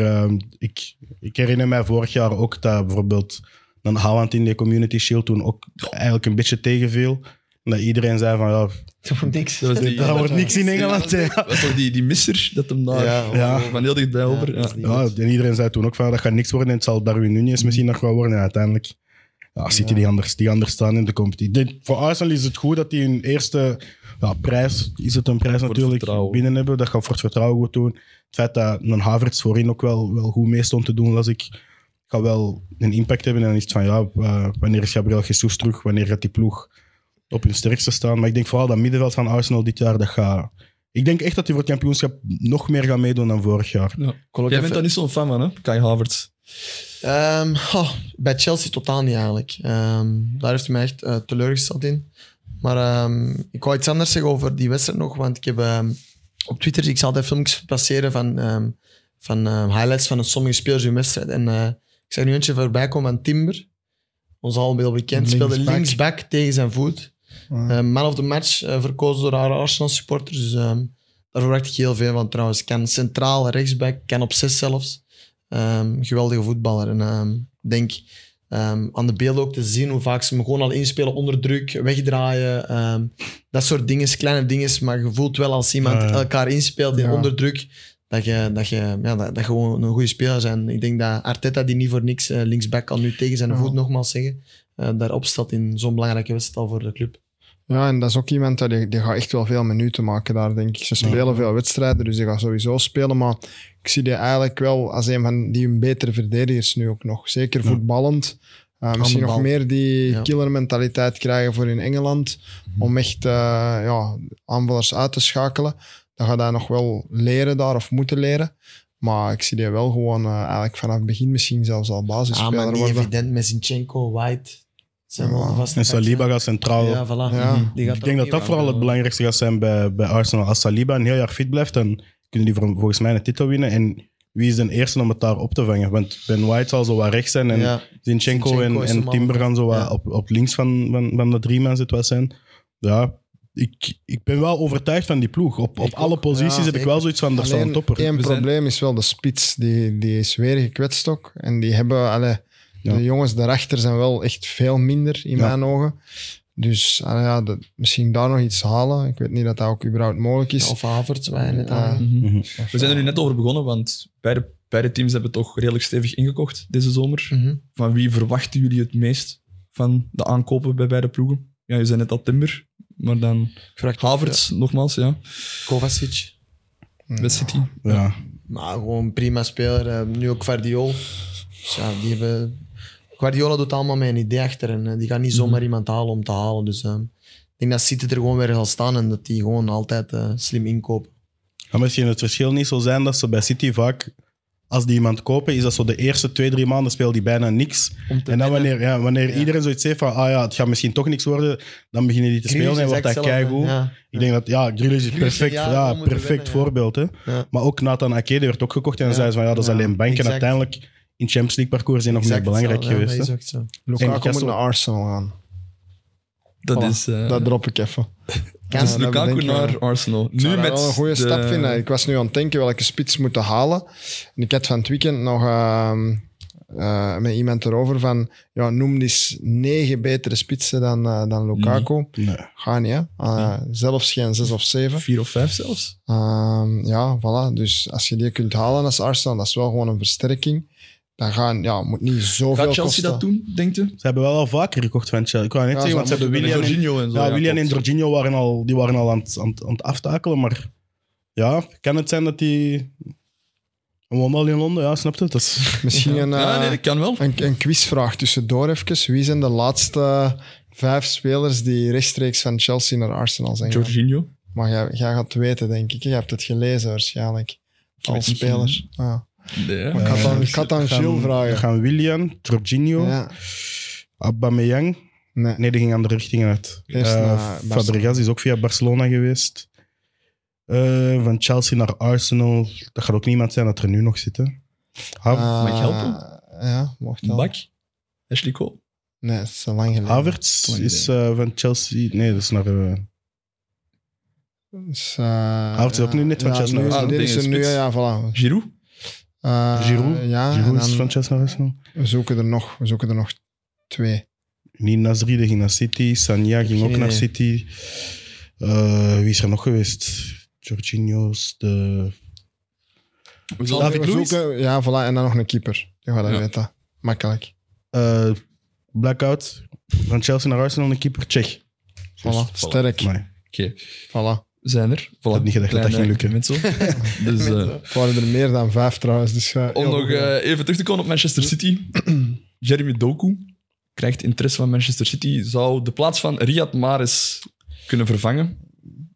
ik, ik herinner mij vorig jaar ook dat bijvoorbeeld een Haaland in de Community Shield toen ook eigenlijk een beetje tegenviel. En dat iedereen zei van ja, Dat wordt niks. Dat die- wordt niks in Engeland. hè. Dat was toch die, die misser dat hem daar Ja, Ja. van heel dichtbij over. Ja. Ja, en iedereen zei toen ook van dat gaat niks worden en het zal Darwin Nunez misschien nog wel worden. En uiteindelijk ja, City Ja. die, anders, die anders staan in de competitie. Voor Arsenal is het goed dat die hun eerste ja, prijs, is het een prijs Voor natuurlijk, binnen hebben. Dat gaat voor het vertrouwen goed doen. Het feit dat een Havertz voorin ook wel, wel goed mee stond te doen, las ik, gaat wel een impact hebben. En dan is het van ja, eh, wanneer is Gabriel Jesus terug? Wanneer gaat die ploeg op hun sterkste staan? Maar ik denk vooral dat middenveld van Arsenal dit jaar, dat gaat... Ik denk echt dat die voor het kampioenschap nog meer gaan meedoen dan vorig jaar. Ja. Jij bent daar niet zo'n fan van, hè? Kai Havertz. Ehm, oh, bij Chelsea totaal niet eigenlijk. Ehm, daar heeft hij mij echt eh, teleurgesteld in. Maar ehm, ik wou iets anders zeggen over die wedstrijd nog, want ik heb op Twitter zie ik zal altijd filmpjes passeren van, ehm, van highlights van sommige spelers in wedstrijd. En eh, ik zag nu eentje voorbij komen van Timber. Ons al wel bekend. Speelde Linksback. tegen zijn voet. Ja. Eh, man of the match eh, verkozen door haar Arsenal supporters. Dus ehm, daar verwacht ik heel veel van trouwens. Kan centraal, rechtsback, kan op zes zelfs. Ehm, geweldige voetballer. En ehm, ik denk, aan de beelden ook te zien hoe vaak ze hem gewoon al inspelen onder druk, wegdraaien. dat soort dingen, kleine dingen. Maar je voelt wel als iemand elkaar inspeelt in Ja. onder druk, dat je, dat, je, ja, dat, dat gewoon een goede speler bent. Ik denk dat Arteta, die niet voor niks eh, linksback kan nu tegen zijn Ja. voet nogmaals zeggen, eh, daarop staat in zo'n belangrijke wedstrijd al voor de club. Ja, en dat is ook iemand dat die, die gaat echt wel veel minuten maken daar, denk ik. Ze spelen veel wedstrijden, dus die gaat sowieso spelen. Maar ik zie die eigenlijk wel als een van die een betere verdedigers nu ook nog. Zeker Ja. voetballend. Uh, misschien nog meer die Ja. killermentaliteit krijgen voor in Engeland. Om echt eh, ja, aanvallers uit te schakelen. Dan gaat hij nog wel leren daar, of moeten leren. Maar ik zie die wel gewoon eh, eigenlijk vanaf het begin misschien zelfs al Ah, basisspeler maar niet worden. evident met Zinchenko, White. Zijn wel Ja. vaste En Saliba gaat centraal. Ja, voilà. Ja. Die gaat ik denk dat dat vooral het belangrijkste gaat zijn bij, bij Arsenal. Als Saliba een heel jaar fit blijft, dan kunnen die voor- volgens mij een titel winnen. En wie is de eerste om het daar op te vangen? Want Ben White zal zo wat rechts zijn en Ja. Zinchenko, en, Timber gaan zo wat ja. op, op links van, van, van de drie man zit wat zijn. Ja, ik, ik ben wel overtuigd van die ploeg. Op, op alle ook. posities Ja, heb ik wel zoiets van, daar staat een topper. zijn- probleem is wel de spits. Die, die is weer gekwetst ook. En die hebben... Allee, Ja. De jongens daarachter zijn wel echt veel minder, in Ja. mijn ogen. Dus allee, ja, dat- misschien daar nog iets halen. Ik weet niet dat dat ook überhaupt mogelijk is. Of Havertz, waar je net Ja. aan. Mhm. Mhm. We zijn er nu net over begonnen, want beide, beide teams hebben toch redelijk stevig ingekocht deze zomer. Mhm. Van wie verwachten jullie het meest van de aankopen bij beide ploegen? Ja, je zei net al Timber, maar dan Havertz, nogmaals, ja, Kovacic. bij City. Ja. Maar gewoon prima speler. eh, nu ook Guardiol. Dus ja, die hebben... Guardiola doet allemaal met een idee achter. En eh, die gaat niet zomaar iemand halen om te halen. Dus eh, ik denk dat City er gewoon weer zal staan en dat die gewoon altijd eh, slim inkopen. Kan misschien het verschil niet zo zijn dat ze bij City vaak, als die iemand kopen, is dat zo de eerste twee, drie maanden speelt die bijna niks. En dan wanneer, ja, wanneer Ja. iedereen zoiets heeft van, ah ja, het gaat misschien toch niks worden, dan beginnen die te Grealish spelen en wordt dat keigoed. Ja. Ik denk dat, ja, Grealish is perfect, ja, perfect winnen, voorbeeld. Hè. Ja. Maar ook Nathan Ake, die werd ook gekocht en dan Ja. zei ze van, ja, dat is Ja, alleen bank. En exact. uiteindelijk in Champions League parcours hij nog meer belangrijk hetzelfde, geweest. Lukaku moet naar Arsenal gaan. Dat Voilà. is, eh Dat drop ik even. dus Lukaku naar. Arsenal. Ik Nu met wel een goede de- stap vinden. Ik was nu aan het denken welke spits moeten halen. En ik had van het weekend nog ehm, eh, met iemand erover van... Ja, noem eens negen betere spitsen dan, eh, dan Lukaku. Nee. Ga niet, hè. Zelfs geen zes of zeven. Vier of vijf zelfs. Ehm, ja, voilà. Dus als je die kunt halen als Arsenal, dat is wel gewoon een versterking. Dan gaan, ja, moet niet zoveel Gaat Chelsea kosten. dat doen, denkt u? Ze hebben wel al vaker gekocht van Chelsea. Ik wou net Ja, zeggen, ze want ze hebben William en, Jorginho en zo. ja, William en. Jorginho waren al, die waren al aan het, aan, het- aan het aftakelen, maar ja, kan het zijn dat die... Woont al in Londen, ja, snap je? Dat is... Misschien een, Ja, nee, dat kan wel. een, een quizvraag tussendoor even. Wie zijn de laatste vijf spelers die rechtstreeks van Chelsea naar Arsenal zijn gegaan? Jorginho. Maar jij, jij gaat het weten, denk ik. Je hebt het gelezen waarschijnlijk. Als speler. Ja. Nee, Maar ik had dan, ik had dan gaan, Gilles vragen. gaan William, Jorginho, Ja. Aubameyang. Nee. Nee, die ging andere richtingen uit. Eh, Barcelona. Fabregas is ook via Barcelona geweest. Eh, van Chelsea naar Arsenal. Dat gaat ook niemand zijn dat er nu nog zit. hè. Hav- Eh, Mag ik helpen? Ja, mocht wel. Bak. Ashley Cole. Nee, het is al lang geleden. Havertz Lang is eh, van Chelsea. Nee, dat is naar. eh, Dus, uh, Havertz is ook nu net van Chelsea Nu, naar Arsenal. dit Ah, is dat nu, ja, voilà. Giroud. Eh, Giroud. Ja, Giroud is Chelsea naar Arsenal. we zoeken er nog, we zoeken er nog twee. Niet Nasri, die ging naar City. Sanya ging ook naar. City. Eh, wie is er nog geweest? Jorginho's, de... We David Luiz? zoeken, ja, voilà, en dan nog een keeper. Je gaat dat Ja. weten. Makkelijk. eh, Blackout. Van Chelsea naar Arsenal, een keeper. Tsjech. Voilà, sterk. Oké, Voilà. Zijn er. Voilà. had niet gedacht dat dat ging lukken. Met zo. dus, eh, Het waren er meer dan vijf trouwens. Dus, eh, om nog eh, even terug te komen op Manchester City. Jeremy Doku krijgt interesse van Manchester City. Zou de plaats van Riyad Mahrez kunnen vervangen?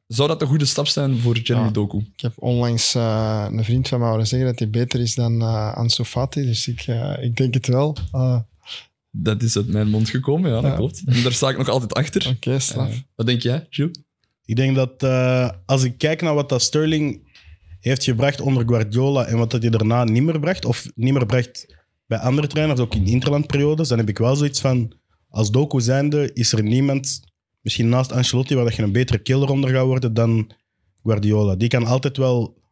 Zou dat een goede stap zijn voor Jeremy Ja. Doku? Ik heb onlangs eh, een vriend van mij horen zeggen dat hij beter is dan eh Ansu Fati. Dus ik, eh, ik denk het wel. Oké, Dat is uit mijn mond gekomen, ja, dat Ja. klopt. En daar sta ik nog altijd achter. straf. Eh, wat denk jij, Gilles? Ik denk dat eh, als ik kijk naar wat dat Sterling heeft gebracht onder Guardiola en wat dat hij daarna niet meer bracht, of niet meer bracht bij andere trainers, ook in interlandperiodes, dan heb ik wel zoiets van, als Doku zijnde is er niemand, misschien naast Ancelotti, waar dat je een betere killer onder gaat worden dan Guardiola. Die kan altijd wel,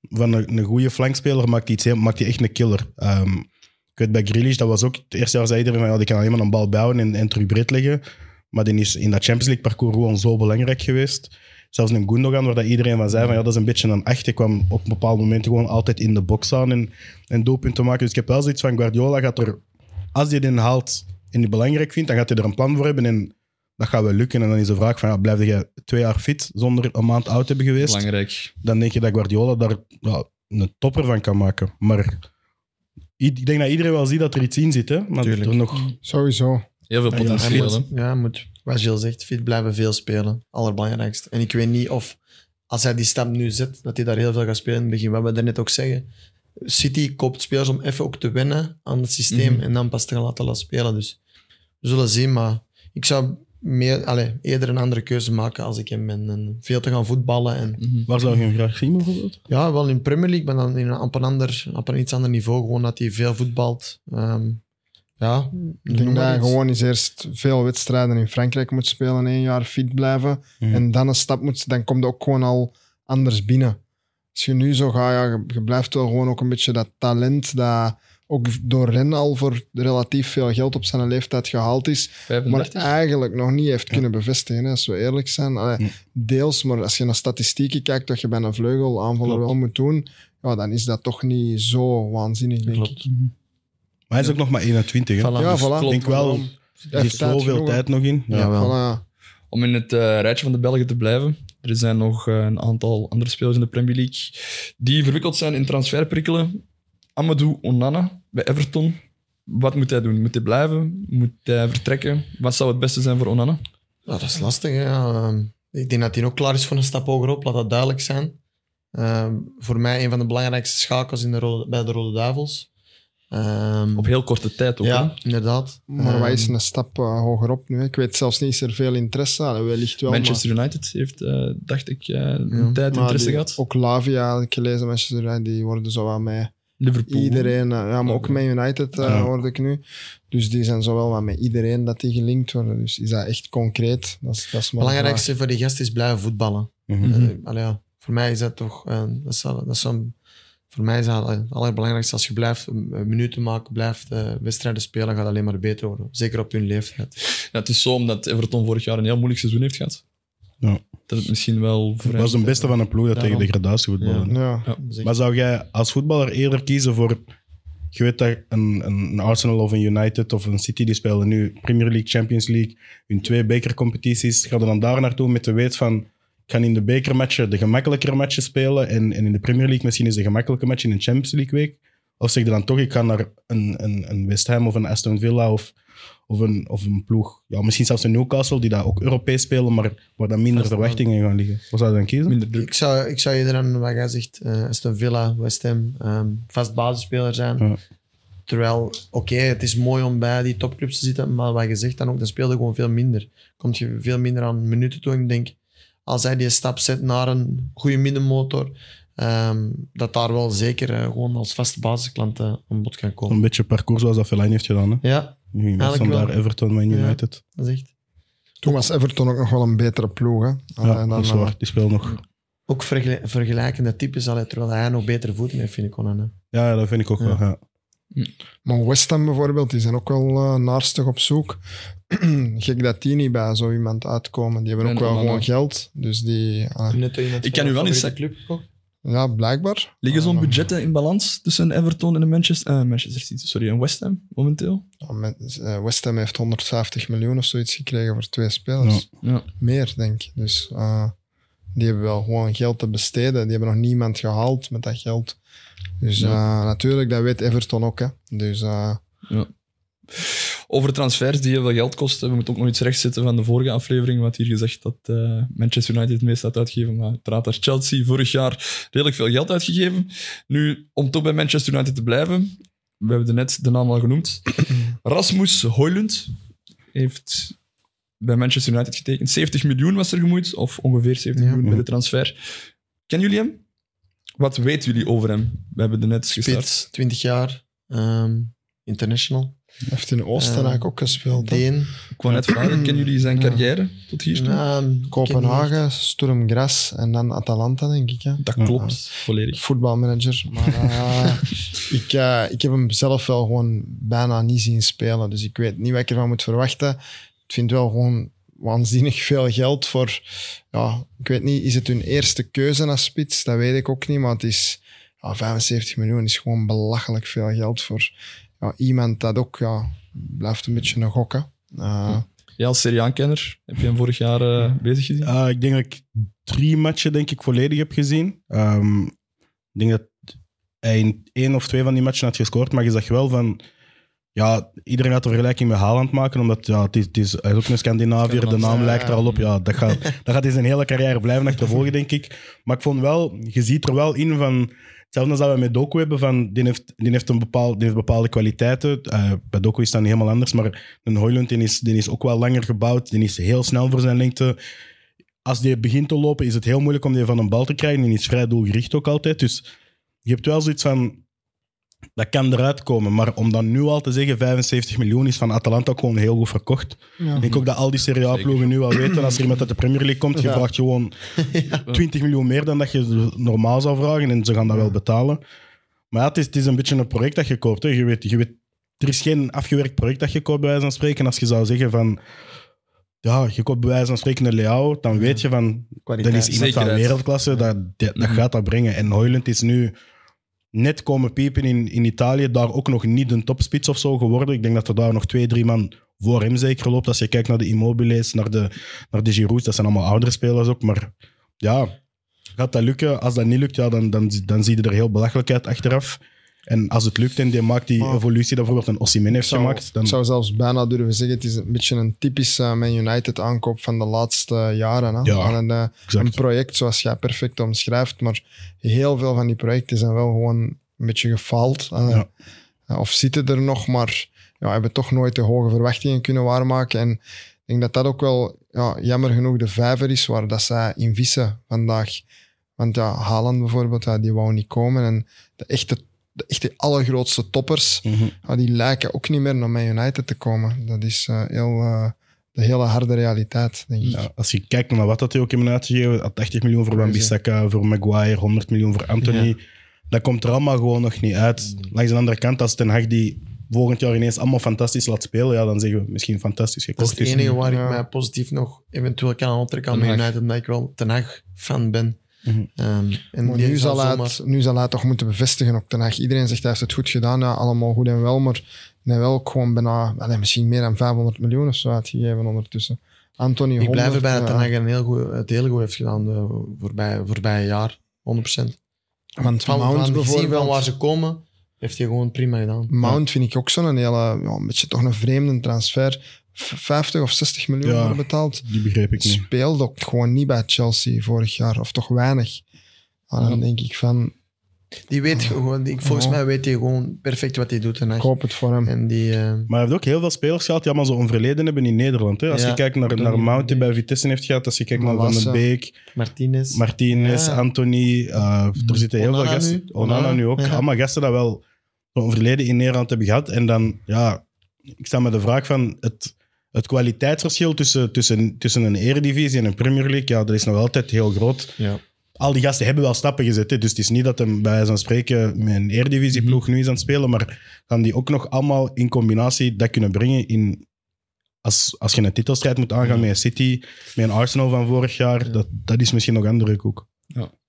van een, goede flankspeler maakt hij, iets, maakt hij echt een killer. Ehm, Ik weet bij Grealish, dat was ook het eerste jaar zei iedereen van ja, die kan alleen maar een bal bouwen en, en terug breed leggen. Maar die is in dat Champions League parcours gewoon zo belangrijk geweest. Zelfs in Gundogan, waar dat iedereen van zei van ja, dat is een beetje een echt. Hij kwam op bepaalde momenten gewoon altijd in de box staan en, en doelpunten maken. Dus ik heb wel zoiets van Guardiola gaat er, als hij die haalt en die belangrijk vindt, dan gaat hij er een plan voor hebben en dat gaat wel lukken. En dan is de vraag van ja, blijf je twee jaar fit zonder een maand oud te hebben geweest? Belangrijk. dan denk je dat Guardiola daar ja, een topper van kan maken. Maar ik denk dat iedereen wel ziet dat er iets in zit. Hè? Maar Tuurlijk. er nog, Sowieso. Heel veel Ja, potentieel. Moet, ja, moet, wat Gilles zegt, fit blijven veel spelen. Allerbelangrijkste. En ik weet niet of, als hij die stap nu zet, dat hij daar heel veel gaat spelen in het begin. Wat we daarnet ook zeggen. City koopt spelers om even ook te wennen aan het systeem Mhm. en dan pas te gaan laten laten spelen. Dus we zullen zien, maar ik zou meer, allez, eerder een andere keuze maken als ik hem ben. En veel te gaan voetballen. En, Mhm. waar zou je hem graag zien bijvoorbeeld? ja, wel in Premier League, maar dan in een, op, een ander, op een iets ander niveau. Gewoon dat hij veel voetbalt. Ehm, ja, Ik denk dat hij gewoon eens eerst veel wedstrijden in Frankrijk moet spelen, één jaar fit blijven. Mhm. En dan een stap moet, dan komt het ook gewoon al anders binnen. Als je nu zo gaat, ja, je, je blijft wel gewoon ook een beetje dat talent dat ook door Ren al voor relatief veel geld op zijn leeftijd gehaald is, maar 35. eigenlijk nog niet heeft kunnen bevestigen, hè, als we eerlijk zijn. Allee, Hm. Deels, maar als je naar statistieken kijkt, dat je bij een vleugel aanvaller wel moet doen, ja, dan is dat toch niet zo waanzinnig, denk Klopt. ik. Maar hij is ook nog maar 21. Hè? Voilà. Ja, Dus voilà. Ik denk wel, er tijd zoveel tijd nog in. Ja. Jawel. Voilà. Om in het eh, rijtje van de Belgen te blijven. Er zijn nog eh, een aantal andere spelers in de Premier League die verwikkeld zijn in transferprikkelen. Amadou Onana bij Everton. Wat moet hij doen? Moet hij blijven? Moet hij vertrekken? Wat zou het beste zijn voor Onana? Ja, dat is lastig. Hè? Ja, ehm, ik denk dat hij ook klaar is voor een stap hogerop, laat dat duidelijk zijn. Ehm, voor mij een van de belangrijkste schakels in de rode, bij de Rode Duivels. Ehm, Op heel korte tijd ook. ja, hè? inderdaad. Maar wat is Ehm, een stap uh, hogerop nu? hè? Ik weet zelfs niet, is er veel interesse? Allee, wellicht wel, Manchester United heeft, eh, dacht ik, eh, een Ja. tijd interesse die- gehad. Ook Lavia, had ik gelezen, Manchester United, die worden zo met Liverpool. iedereen... eh, ja, maar ook met United uh, Ja. hoorde ik nu. Dus die zijn zo wel wat met iedereen dat die gelinkt worden. Dus is dat echt concreet? Dat is, dat is maar belangrijkste voor die gast is blijven voetballen. Eh, allee, ja, voor mij is dat toch... eh, dat is, al- dat is zo'n- voor mij is dat het allerbelangrijkste. Als je blijft eh, minuten maken, blijft eh, wedstrijden spelen, gaat het alleen maar beter worden. Zeker op hun leeftijd. Ja, het is zo omdat Everton vorig jaar een heel moeilijk seizoen heeft gehad. Ja. Dat het misschien wel... voor Dat was de beste van een ploeg dat tegen Daarom. degradatie voetballen. Ja. Ja. Maar zou jij als voetballer eerder kiezen voor... Je weet dat een, een Arsenal of een United of een City, die spelen nu Premier League, Champions League, hun twee bekercompetities. Ga je dan daar naartoe met de weet van... Ik ga in de bekermatchen de gemakkelijkere matchen spelen en, en in de Premier League misschien is de gemakkelijke match in een Champions League week? Of zeg je dan toch, ik ga naar een, een, een West Ham of een Aston Villa of, of, een, of een ploeg, ja, misschien zelfs een Newcastle, die daar ook Europees spelen, maar waar dan minder verwachtingen gaan liggen. Wat zou je dan kiezen? Minder druk. Ik zou, ik zou eerder aan wat jij zegt, eh Aston Villa, West Ham, ehm, vast basisspeler zijn. Ja. Terwijl, oké, het is mooi om bij die topclubs te zitten, maar wat je zegt dan ook, dan speel je gewoon veel minder. Komt je veel minder aan minuten toe. En ik denk, als hij die stap zet naar een goede middenmotor, ehm, dat daar wel zeker eh, gewoon als vaste basisklant eh, aan bod kan komen. Een beetje parcours zoals dat Fellaini heeft gedaan. Hè? Ja, Nu Standaard, wel. Everton, Man Ja. United. dat is echt. Toen was Everton ook nog wel een betere ploeg. Hè? Ja, dan, dat is eh, waar. Die speelt nog. Ook vergel- vergelijkende types, terwijl hij nog betere voeten heeft, vind ik. Ja, ja, dat vind ik ook Ja. wel. Ja. Maar West Ham bijvoorbeeld, die zijn ook wel eh naarstig op zoek. Gek dat die niet bij zo iemand uitkomen. Die hebben ook En wel gewoon geld. Dus die... iemand Ik kan u wel eens club ook. ja, blijkbaar. Liggen zo'n Ah, budgetten in balans tussen Everton en Manchester, eh, Manchester City, sorry, en West Ham momenteel? ja, eh, West Ham heeft 150 miljoen of zoiets gekregen voor twee spelers. Ja. Meer, denk ik. Dus eh, die hebben wel gewoon geld te besteden. Die hebben nog niemand gehaald met dat geld. Dus eh, natuurlijk, dat weet Everton ook. Hè. Dus eh, Over transfers die heel veel geld kosten. We moeten ook nog iets rechtzetten van de vorige aflevering. Wat hier gezegd dat eh, Manchester United het meest had uitgegeven. Maar uiteraard had Chelsea vorig jaar redelijk veel geld uitgegeven. Nu, om toch bij Manchester United te blijven. We hebben net de naam al genoemd. Rasmus Højlund heeft bij Manchester United getekend. 70 miljoen was er gemoeid. Of ongeveer 70 Ja. miljoen bij de transfer. Kennen jullie hem? Wat weten jullie over hem? We hebben er net gestart. Spits, 20 jaar, ehm, international. Heeft in Oostenrijk Eh, ook gespeeld. Deen. Ik wou net vragen, kennen jullie zijn Ja. carrière tot hier Kopenhagen, Sturm Graz en dan Atalanta, denk ik. Hè? Dat Ja. klopt, volledig. Voetbalmanager. Maar eh, ik, eh, ik heb hem zelf wel gewoon bijna niet zien spelen. Dus ik weet niet wat ik ervan moet verwachten. Ik vind wel gewoon waanzinnig veel geld voor... Ja, ik weet niet, is het hun eerste keuze als spits? Dat weet ik ook niet, maar het is... Ja, 75 miljoen is gewoon belachelijk veel geld voor ja, iemand dat ook... Ja, blijft een beetje een gokken. Eh, Ja, als Serie A-kenner, heb je hem vorig jaar eh, bezig gezien? Ah, ik denk dat ik drie matchen denk ik, volledig heb gezien. Ehm, ik denk dat hij in één of twee van die matchen had gescoord, maar je zag wel van... Ja, iedereen gaat de vergelijking met Haaland maken, omdat ja, het is, het is, hij is ook een Scandinaviër, de naam lijkt er al op. Ja, dat gaat, dat gaat hij zijn hele carrière blijven achtervolgen, denk ik. Maar ik vond wel, je ziet er wel in van... Hetzelfde als dat we met Doku hebben, van, die, heeft, die, heeft een bepaal, die heeft bepaalde kwaliteiten. Eh, bij Doku is dat niet helemaal anders, maar een Hoylund die is, die is ook wel langer gebouwd. Die is heel snel voor zijn lengte als die begint te lopen, is het heel moeilijk om die van een bal te krijgen. En die is vrij doelgericht ook altijd. Dus je hebt wel zoiets van... Dat kan eruit komen. Maar om dan nu al te zeggen, 75 miljoen is van Atalanta gewoon heel goed verkocht. ja. Ik denk ook dat al die Serie A-ploegen nu al weten, als er iemand uit de Premier League komt, je Ja. vraagt gewoon 20 miljoen meer dan dat je normaal zou vragen. En ze gaan dat wel betalen. Maar ja, het is, het is een beetje een project dat je koopt. Hè. Je weet, je weet, er is geen afgewerkt project dat je koopt, bij wijze van spreken. Als je zou zeggen van... Ja, je koopt bij wijze van spreken een Leao, dan weet je van... Dat is iemand van wereldklasse, dat, dat, dat gaat dat brengen. En Hoyland is nu net komen piepen in, in Italië, daar ook nog niet een topspits of zo geworden. Ik denk dat er daar nog twee, drie man voor hem zeker loopt. Als je kijkt naar de Immobiles, naar de, naar de dat zijn allemaal oudere spelers ook. Maar ja, gaat dat lukken? Als dat niet lukt, ja, dan, dan, dan zie je er heel belachelijk uit achteraf. En als het lukt en die maakt die Maar- evolutie dat bijvoorbeeld een Osimhen Ik heeft zou, gemaakt, dan... ik zou zelfs bijna durven zeggen, het is een beetje een typische Man United aankoop van de laatste jaren. Hè? Ja, eh, een project zoals jij perfect omschrijft, maar heel veel van die projecten zijn wel gewoon een beetje gefaald. Ja. Eh, Of zitten er nog, maar ja, hebben toch nooit de hoge verwachtingen kunnen waarmaken. En ik denk dat dat ook wel ja, jammer genoeg de vijver is waar dat zij in vissen vandaag. Want ja, Haaland bijvoorbeeld, ja, die wou niet komen. En de echte, de echte allergrootste toppers, ja, die lijken ook niet meer naar Man United te komen. Dat is eh, heel, eh, de hele harde realiteit, denk ik. Ja, als je kijkt naar wat dat die ook hebben uitgegeven, 80 miljoen voor. Wan-Bissaka, voor Maguire, 100 miljoen voor Anthony, dat komt er allemaal gewoon nog niet uit. Langs de andere kant, als Ten Hag die volgend jaar ineens allemaal fantastisch laat spelen, ja, dan zeggen we misschien fantastisch Dat gekocht is het enige waar Ja. ik mij positief nog eventueel kan aantrekken aan Man. United, omdat ik wel Ten Hag fan Ehm, en Maar nu zal, hij zomaar- het, nu zal hij toch moeten bevestigen ook Ten. Iedereen zegt hij heeft het goed gedaan, ja, allemaal goed en wel, maar hij heeft wel ook gewoon bijna, allee, misschien meer dan 500 miljoen of zo uitgegeven ondertussen. Anthony Ik blijf 100, erbij dat. Ten Hag een heel goed, het heel goed heeft gedaan de voorbije, voorbije jaar. 100%. Want Van, Mount van gezien van bijvoorbeeld, waar ze komen, heeft hij gewoon prima gedaan. Mount vind ik ook zo'n hele, ja, een beetje toch een vreemde transfer. V- 50 of 60 miljoen Ja. betaald. Die begreep ik niet. Speelde ook gewoon niet bij Chelsea vorig jaar, of toch weinig. Ja, dan Ja. denk ik van, Die weet gewoon, die, volgens mij weet hij gewoon perfect wat hij doet. Ten ik hoop het voor hem. En die, eh, Maar hij heeft ook heel veel spelers gehad die allemaal zo'n verleden hebben in Nederland. Hè? Als Ja, je kijkt naar, naar Mount die bij Vitesse heeft gehad, als je kijkt naar Van den Beek, Martinez. Martinez, Ja. Anthony, eh, er zitten heel Onana veel gasten. nu. Onana, Onana, nu ook. ja. Allemaal gasten dat wel zo'n verleden in Nederland hebben gehad. En dan, ja, ik sta met de vraag van het, het kwaliteitsverschil tussen, tussen, tussen een eredivisie en een Premier League, ja, dat is nog altijd heel groot. ja. Al die gasten hebben wel stappen gezet. Hè? Dus het is niet dat hem bij zo'n spreken met een eredivisieploeg nu is aan het spelen, maar gaan die ook nog allemaal in combinatie dat kunnen brengen in... Als, als je een titelstrijd moet aangaan met een City, met een Arsenal van vorig jaar, dat, dat is misschien nog andere koek.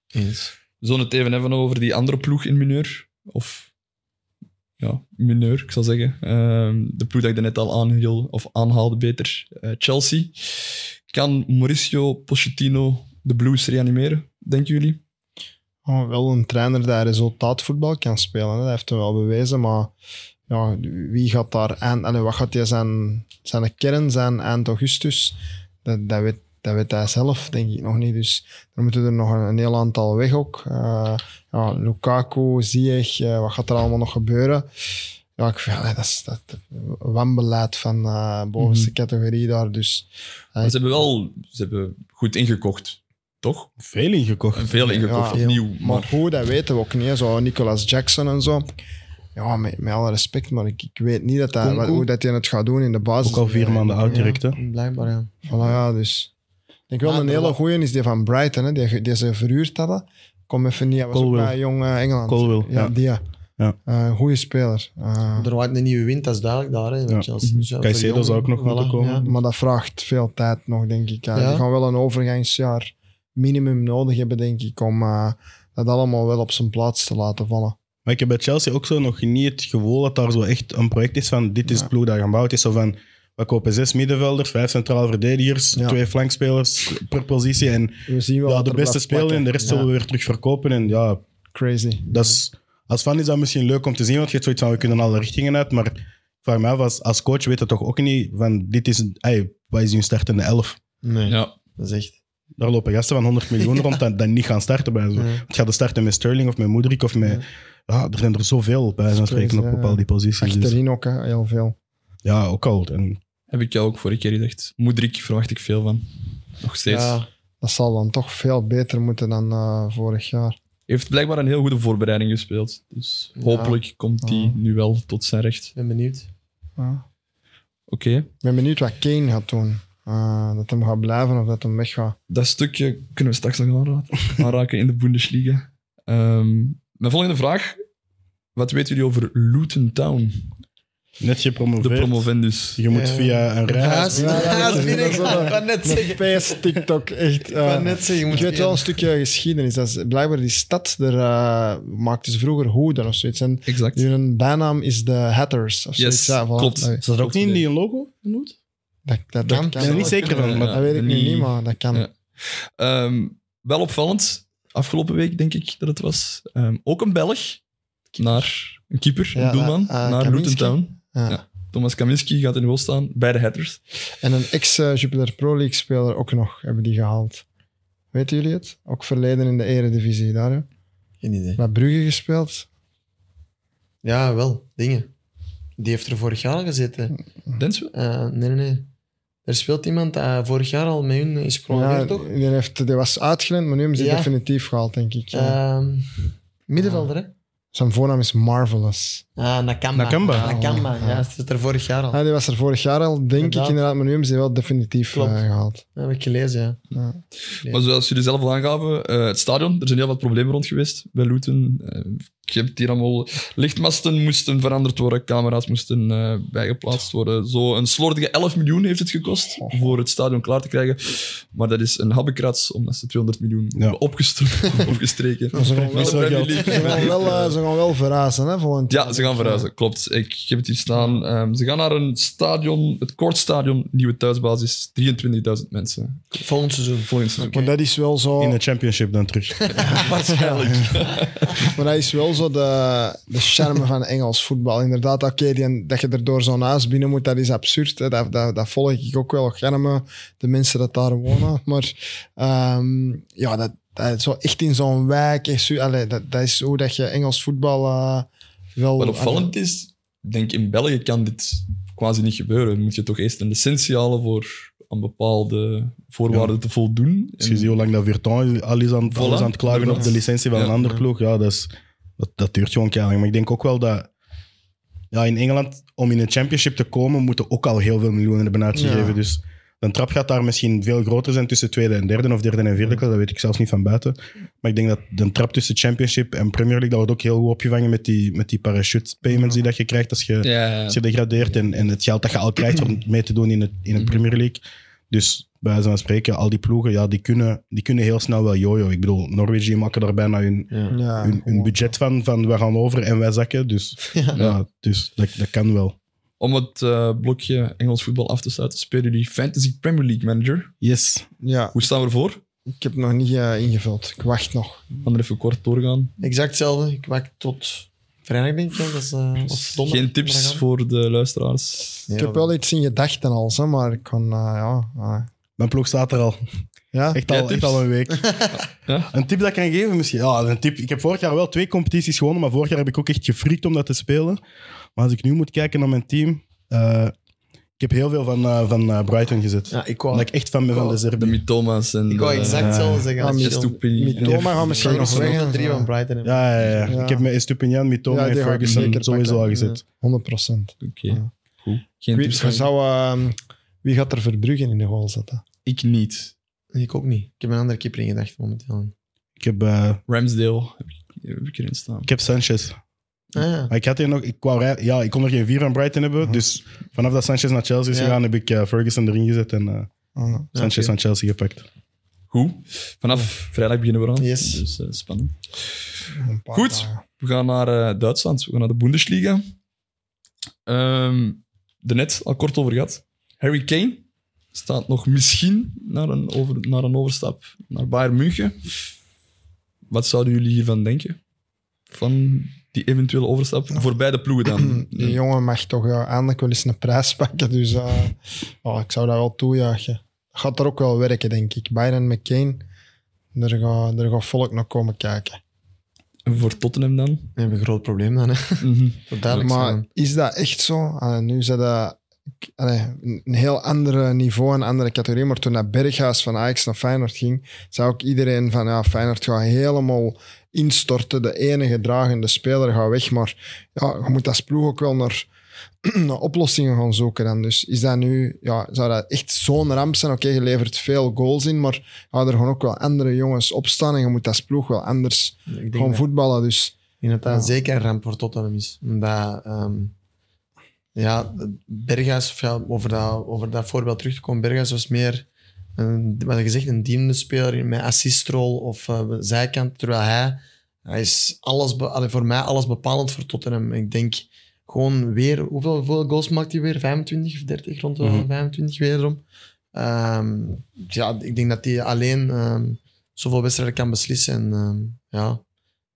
Eens. We zullen het even hebben over die andere ploeg in mineur. Of ja, mineur, ik zal zeggen. Ehm, de ploeg dat ik net al aanhiel, of aanhaalde beter. eh, Chelsea. Kan Mauricio Pochettino de Blues reanimeren, denken jullie? Wel een trainer die resultaatvoetbal kan spelen. Dat heeft hij wel bewezen. Maar ja, wie gaat daar aan? Allee, wat gaat hij zijn, zijn kern zijn eind augustus? Dat, dat, weet, dat weet hij zelf, denk ik nog niet. Dus er moeten er nog een, een heel aantal weg ook. Eh, ja, Lukaku, Ziyech, eh, wat gaat er allemaal nog gebeuren? Ja, ik vind, dat is dat, wanbeleid van eh bovenste categorie daar. Dus Maar ze hebben wel ze hebben goed ingekocht, toch? Veel ingekocht. Veel ingekocht, Ja, opnieuw. Maar Maar hoe, dat weten we ook niet. hè. Zo Nicolas Jackson en zo. Ja, met, met alle respect, maar ik, ik weet niet dat Kunku. wat- hoe dat hij het gaat doen in de basis. Ook al vier maanden oud direct, hè. Ja, blijkbaar, ja. Voilà, ja, dus. Ik denk wel een hele goeie is die van Brighton, hè, die, die ze verhuurd hadden. Kom even niet, was ook bij Jong eh, Engeland. Ja. ja. die. ja. Ja. Eh, een goede speler. Eh, Er waait een nieuwe wind, dat is duidelijk daar. Hè, Ja. met Chelsea. Dus ja, Caicedo zou ook nog moeten voilà, komen. ja. maar dat vraagt veel tijd nog, denk ik. Die gaan wel een overgangsjaar minimum nodig hebben, denk ik, om dat allemaal wel op zijn plaats te laten vallen. Maar ik heb bij Chelsea ook zo nog niet het gevoel dat daar zo echt een project is van dit is Ja. het ploeg dat gaan bouwen. Het is zo van, we kopen zes middenvelders, vijf centrale verdedigers, Ja. twee flankspelers per positie en We zien wel ja, wat de er beste blijft spelen en plakken. de rest Ja, zullen we weer terug verkopen. En ja, Crazy. dat is, als fan is dat misschien leuk om te zien, want je hebt zoiets van, we kunnen alle richtingen uit, maar ik vraag me af, als, als coach weet het toch ook niet van, dit is, ey, wat is uw startende elf? Nee, Ja. dat is echt... Daar lopen gasten van 100 miljoen rond dat, dat niet gaan starten bij zo. Ja. Want ga je starten met Sterling of met Moedrik of met... Ja, er zijn er zoveel bij zo'n spreken op crazy, ja. bepaalde posities. Dus, Achterin ook, hè, heel veel. Ja, ook al. En Heb ik jou ook vorige keer gezegd. Moedrik verwacht ik veel van. Nog steeds. Ja, Dat zal dan toch veel beter moeten dan eh, vorig jaar. Heeft blijkbaar een heel goede voorbereiding gespeeld. Dus Ja. hopelijk komt hij Ja. nu wel tot zijn recht. ben benieuwd. Ja. Oké. Ik ben benieuwd wat Kane gaat doen. Eh, dat hem gaat blijven of dat hem weggaat. Dat stukje kunnen we straks nog aanraken, aanraken in de Bundesliga. Ehm, mijn volgende vraag. Wat weten jullie over Luton Town? Net De gepromoveerd. promovendus. Je moet Ja. via een reis... Haas, Ja, wel Ik wou net Een zeggen. TikTok, echt. Ik wou eh, net zeggen, je weet wel een stukje geschiedenis. Dat is, blijkbaar die stad, daar eh, maakten ze vroeger hoeden of zoiets. En Exact. hun bijnaam is de Hatters of zoiets. Yes, Ja, voilà. klopt. Is dat ook niet in die logo genoemd? dat, dat, Kan. kan. Ik ben er niet zeker van. ja. Dat weet ik nu niet- maar dat kan. Ja. Ehm, wel opvallend. Afgelopen week denk ik dat het was. Ehm, ook een Belg. Naar een keeper, Ja, een doelman. eh, eh, naar. Luton Town. Ja. Ja. Thomas Kaminski gaat in de goal staan bij de Hatters. En een ex-Jupiler Pro League speler ook nog, hebben die gehaald. Weten jullie het? Ook verleden in de eredivisie daar. hè? Geen idee. Bij Brugge gespeeld. Ja, wel. Dingen. Die heeft er vorig jaar al gezeten. Denswe? Eh, nee, nee, nee. Er speelt iemand dat vorig jaar al met hun is Ja, gepromoveerd, toch? die, heeft, die was uitgeleend, maar nu hebben ze Ja. definitief gehaald, denk ik. Ja. Ehm, middenvelder, hè? Zijn voornaam is Marvelous. Ah, Nakamba. Nakamba. Ah, Nakamba, Ja. ja. Dat zit er vorig jaar al. Ah, die was er vorig jaar al, denk Inderdaad. ik inderdaad, maar nu hebben ze die wel definitief eh, gehaald. Dat heb ik gelezen, ja. Ja. Maar zoals jullie zelf al aangaven, eh, het stadion, er zijn heel wat problemen rond geweest bij Luton. Je hebt hier allemaal lichtmasten moesten veranderd worden, camera's moesten eh, bijgeplaatst worden. Zo een slordige 11 miljoen heeft het gekost voor het stadion klaar te krijgen. Maar dat is een habbekrats omdat ze 200 miljoen Ja. opgestreken. Maar ze gaan wel, ze gaan wel, eh, ze gaan wel verrazen, hè, volgend jaar. Ja, ze gaan verhuizen, klopt. Ik heb het hier staan. Ehm, ze gaan naar een stadion, het Kortstadion, nieuwe thuisbasis, 23.000 mensen. Volgend seizoen. Volgend seizoen. Maar dat is wel zo... In de championship dan terug. Waarschijnlijk. Maar dat is wel zo de, de charme van Engels voetbal. Inderdaad, oké, die- dat je er door zo'n huis binnen moet, dat is absurd. Hè. Dat, dat, dat volg ik ook wel gerne, de mensen dat daar wonen. Maar ehm, ja, dat, dat, zo echt in zo'n wijk, echt zo- allee, dat, dat is hoe dat je Engels voetbal eh, wel... Wat opvallend is, ik denk in België kan dit quasi niet gebeuren. Dan moet je toch eerst een licentie halen voor aan bepaalde voorwaarden te voldoen. Als je ziet hoe lang dat Virton al is aan, Voilà, al is aan het klagen op de licentie van Ja. een andere ploeg, ja, dat, is, dat, dat duurt gewoon keihard. Maar ik denk ook wel dat ja, in Engeland, om in een championship te komen, moeten ook al heel veel miljoenen hebben uitgegeven. Ja. Dus een trap gaat daar misschien veel groter zijn tussen tweede en derde, of derde en vierde klas, dat weet ik zelfs niet van buiten. Maar ik denk dat de trap tussen championship en Premier League, dat wordt ook heel goed opgevangen met die, met die parachute payments die dat je krijgt als je, Ja, als je degradeert en, en het geld dat je al krijgt om mee te doen in, het, in een Premier League. Dus bij wijze van spreken, al die ploegen, ja, die, kunnen, die kunnen heel snel wel jojo. Ik bedoel, Norwich die maken daar bijna hun, Ja. Hun, budget van, van we gaan over en wij zakken. Dus, ja. dus dat, dat kan wel. Om het eh, blokje Engels voetbal af te sluiten, spelen jullie Fantasy Premier League Manager. Yes. Ja, Hoe staan we ervoor? ik heb nog niet eh, ingevuld. Ik wacht nog. We gaan er even kort doorgaan. Exact hetzelfde. Ik wacht tot vrijdag, denk ik. Dat is, eh, of donderdag. Geen tips voor de luisteraars. Ik heb wel iets in gedachten al, hè, maar ik kan... eh, ja, eh, Mijn ploeg staat er al. ja. Echt al, echt tips? al een week. Ja? Een tip dat ik kan geven misschien? Ja, een tip. Ik heb vorig jaar wel twee competities gewonnen, maar vorig jaar heb ik ook echt gefrikt om dat te spelen. Maar als ik nu moet kijken naar mijn team... eh, heb heel veel van, eh, van eh, Brighton gezet. Ja, ik Omdat wou, ik echt fan ben van de De Zerbi. Mittoma's en ik wou de- exact hetzelfde zeggen. Als Mit- Sean. Stupini. Mitoma gaan misschien Ik nog weg. en drie van Brighton hebben. Ja, ja, ja. Ja. Ik heb met Estupinian, Mitoma Ja, en die ga ik Ferguson zeker sowieso al gezet. 100 procent. Oké, Ja. goed. Geen Wie, tips van- zou, ehm, wie gaat er Verbruggen in de goal zetten? Ik niet. Ik ook niet. Ik heb een andere keeper in gedacht momenteel. Ik heb, eh, Ramsdale heb ik, heb ik erin staan. ik heb Sanchez. Ah, ja. Maar ik had hier nog... Ik, wou, ja, ik kon er geen vier van Brighton hebben. Dus vanaf dat Sanchez naar Chelsea is Ja. gegaan, heb ik eh, Ferguson erin gezet en eh, Ah, Sanchez oké. van Chelsea gepakt. Goed. Vanaf vrijdag beginnen we aan. Yes. Dus eh, spannend. Goed. dagen. We gaan naar Duitsland. We gaan naar de Bundesliga. Ehm er net al kort over gehad. Harry Kane staat nog misschien naar een, over, naar een overstap naar Bayern München. Wat zouden jullie hiervan denken? Van die eventuele overstap? Voor beide ploegen dan. Die jongen mag toch ja, eindelijk wel eens een prijs pakken. Dus eh, oh, ik zou dat wel toejuichen. Gaat er ook wel werken, denk ik. Bayern McCain, daar gaat, daar gaat volk naar komen kijken. En voor Tottenham dan? We hebben een groot probleem dan. Hè. Mhm. Maar zijn. is dat echt zo? Allee, nu is dat allee, een heel ander niveau, een andere categorie. Maar toen dat Berghuis van Ajax naar Feyenoord ging, zou ook iedereen van ja, Feyenoord gaat helemaal instorten. De enige dragende speler gaat weg. Maar ja, je moet als ploeg ook wel naar, naar oplossingen gaan zoeken. Dan. Dus is dat nu, ja, zou dat echt zo'n ramp zijn? Oké, je levert veel goals in, maar ja, er gaan ook wel andere jongens opstaan. En je moet als ploeg wel anders Ik gaan dat- voetballen. Dus Ik denk dat dat Ja. zeker een ramp voor Tottenham is. Omdat, ehm, ja, Berghuis, of ja, over, dat, over dat voorbeeld terug te komen, Berghuis was meer, een, wat je gezegd, een dienende speler met assistrol of eh, zijkant, terwijl hij, hij is alles, allee, voor mij alles bepalend voor Tottenham. Ik denk gewoon weer, hoeveel, hoeveel goals maakt hij weer? 25 of 30, rond de Mhm. 25 wederom. Ehm, ja, ik denk dat hij alleen ehm, zoveel wedstrijden kan beslissen. En, ehm, ja,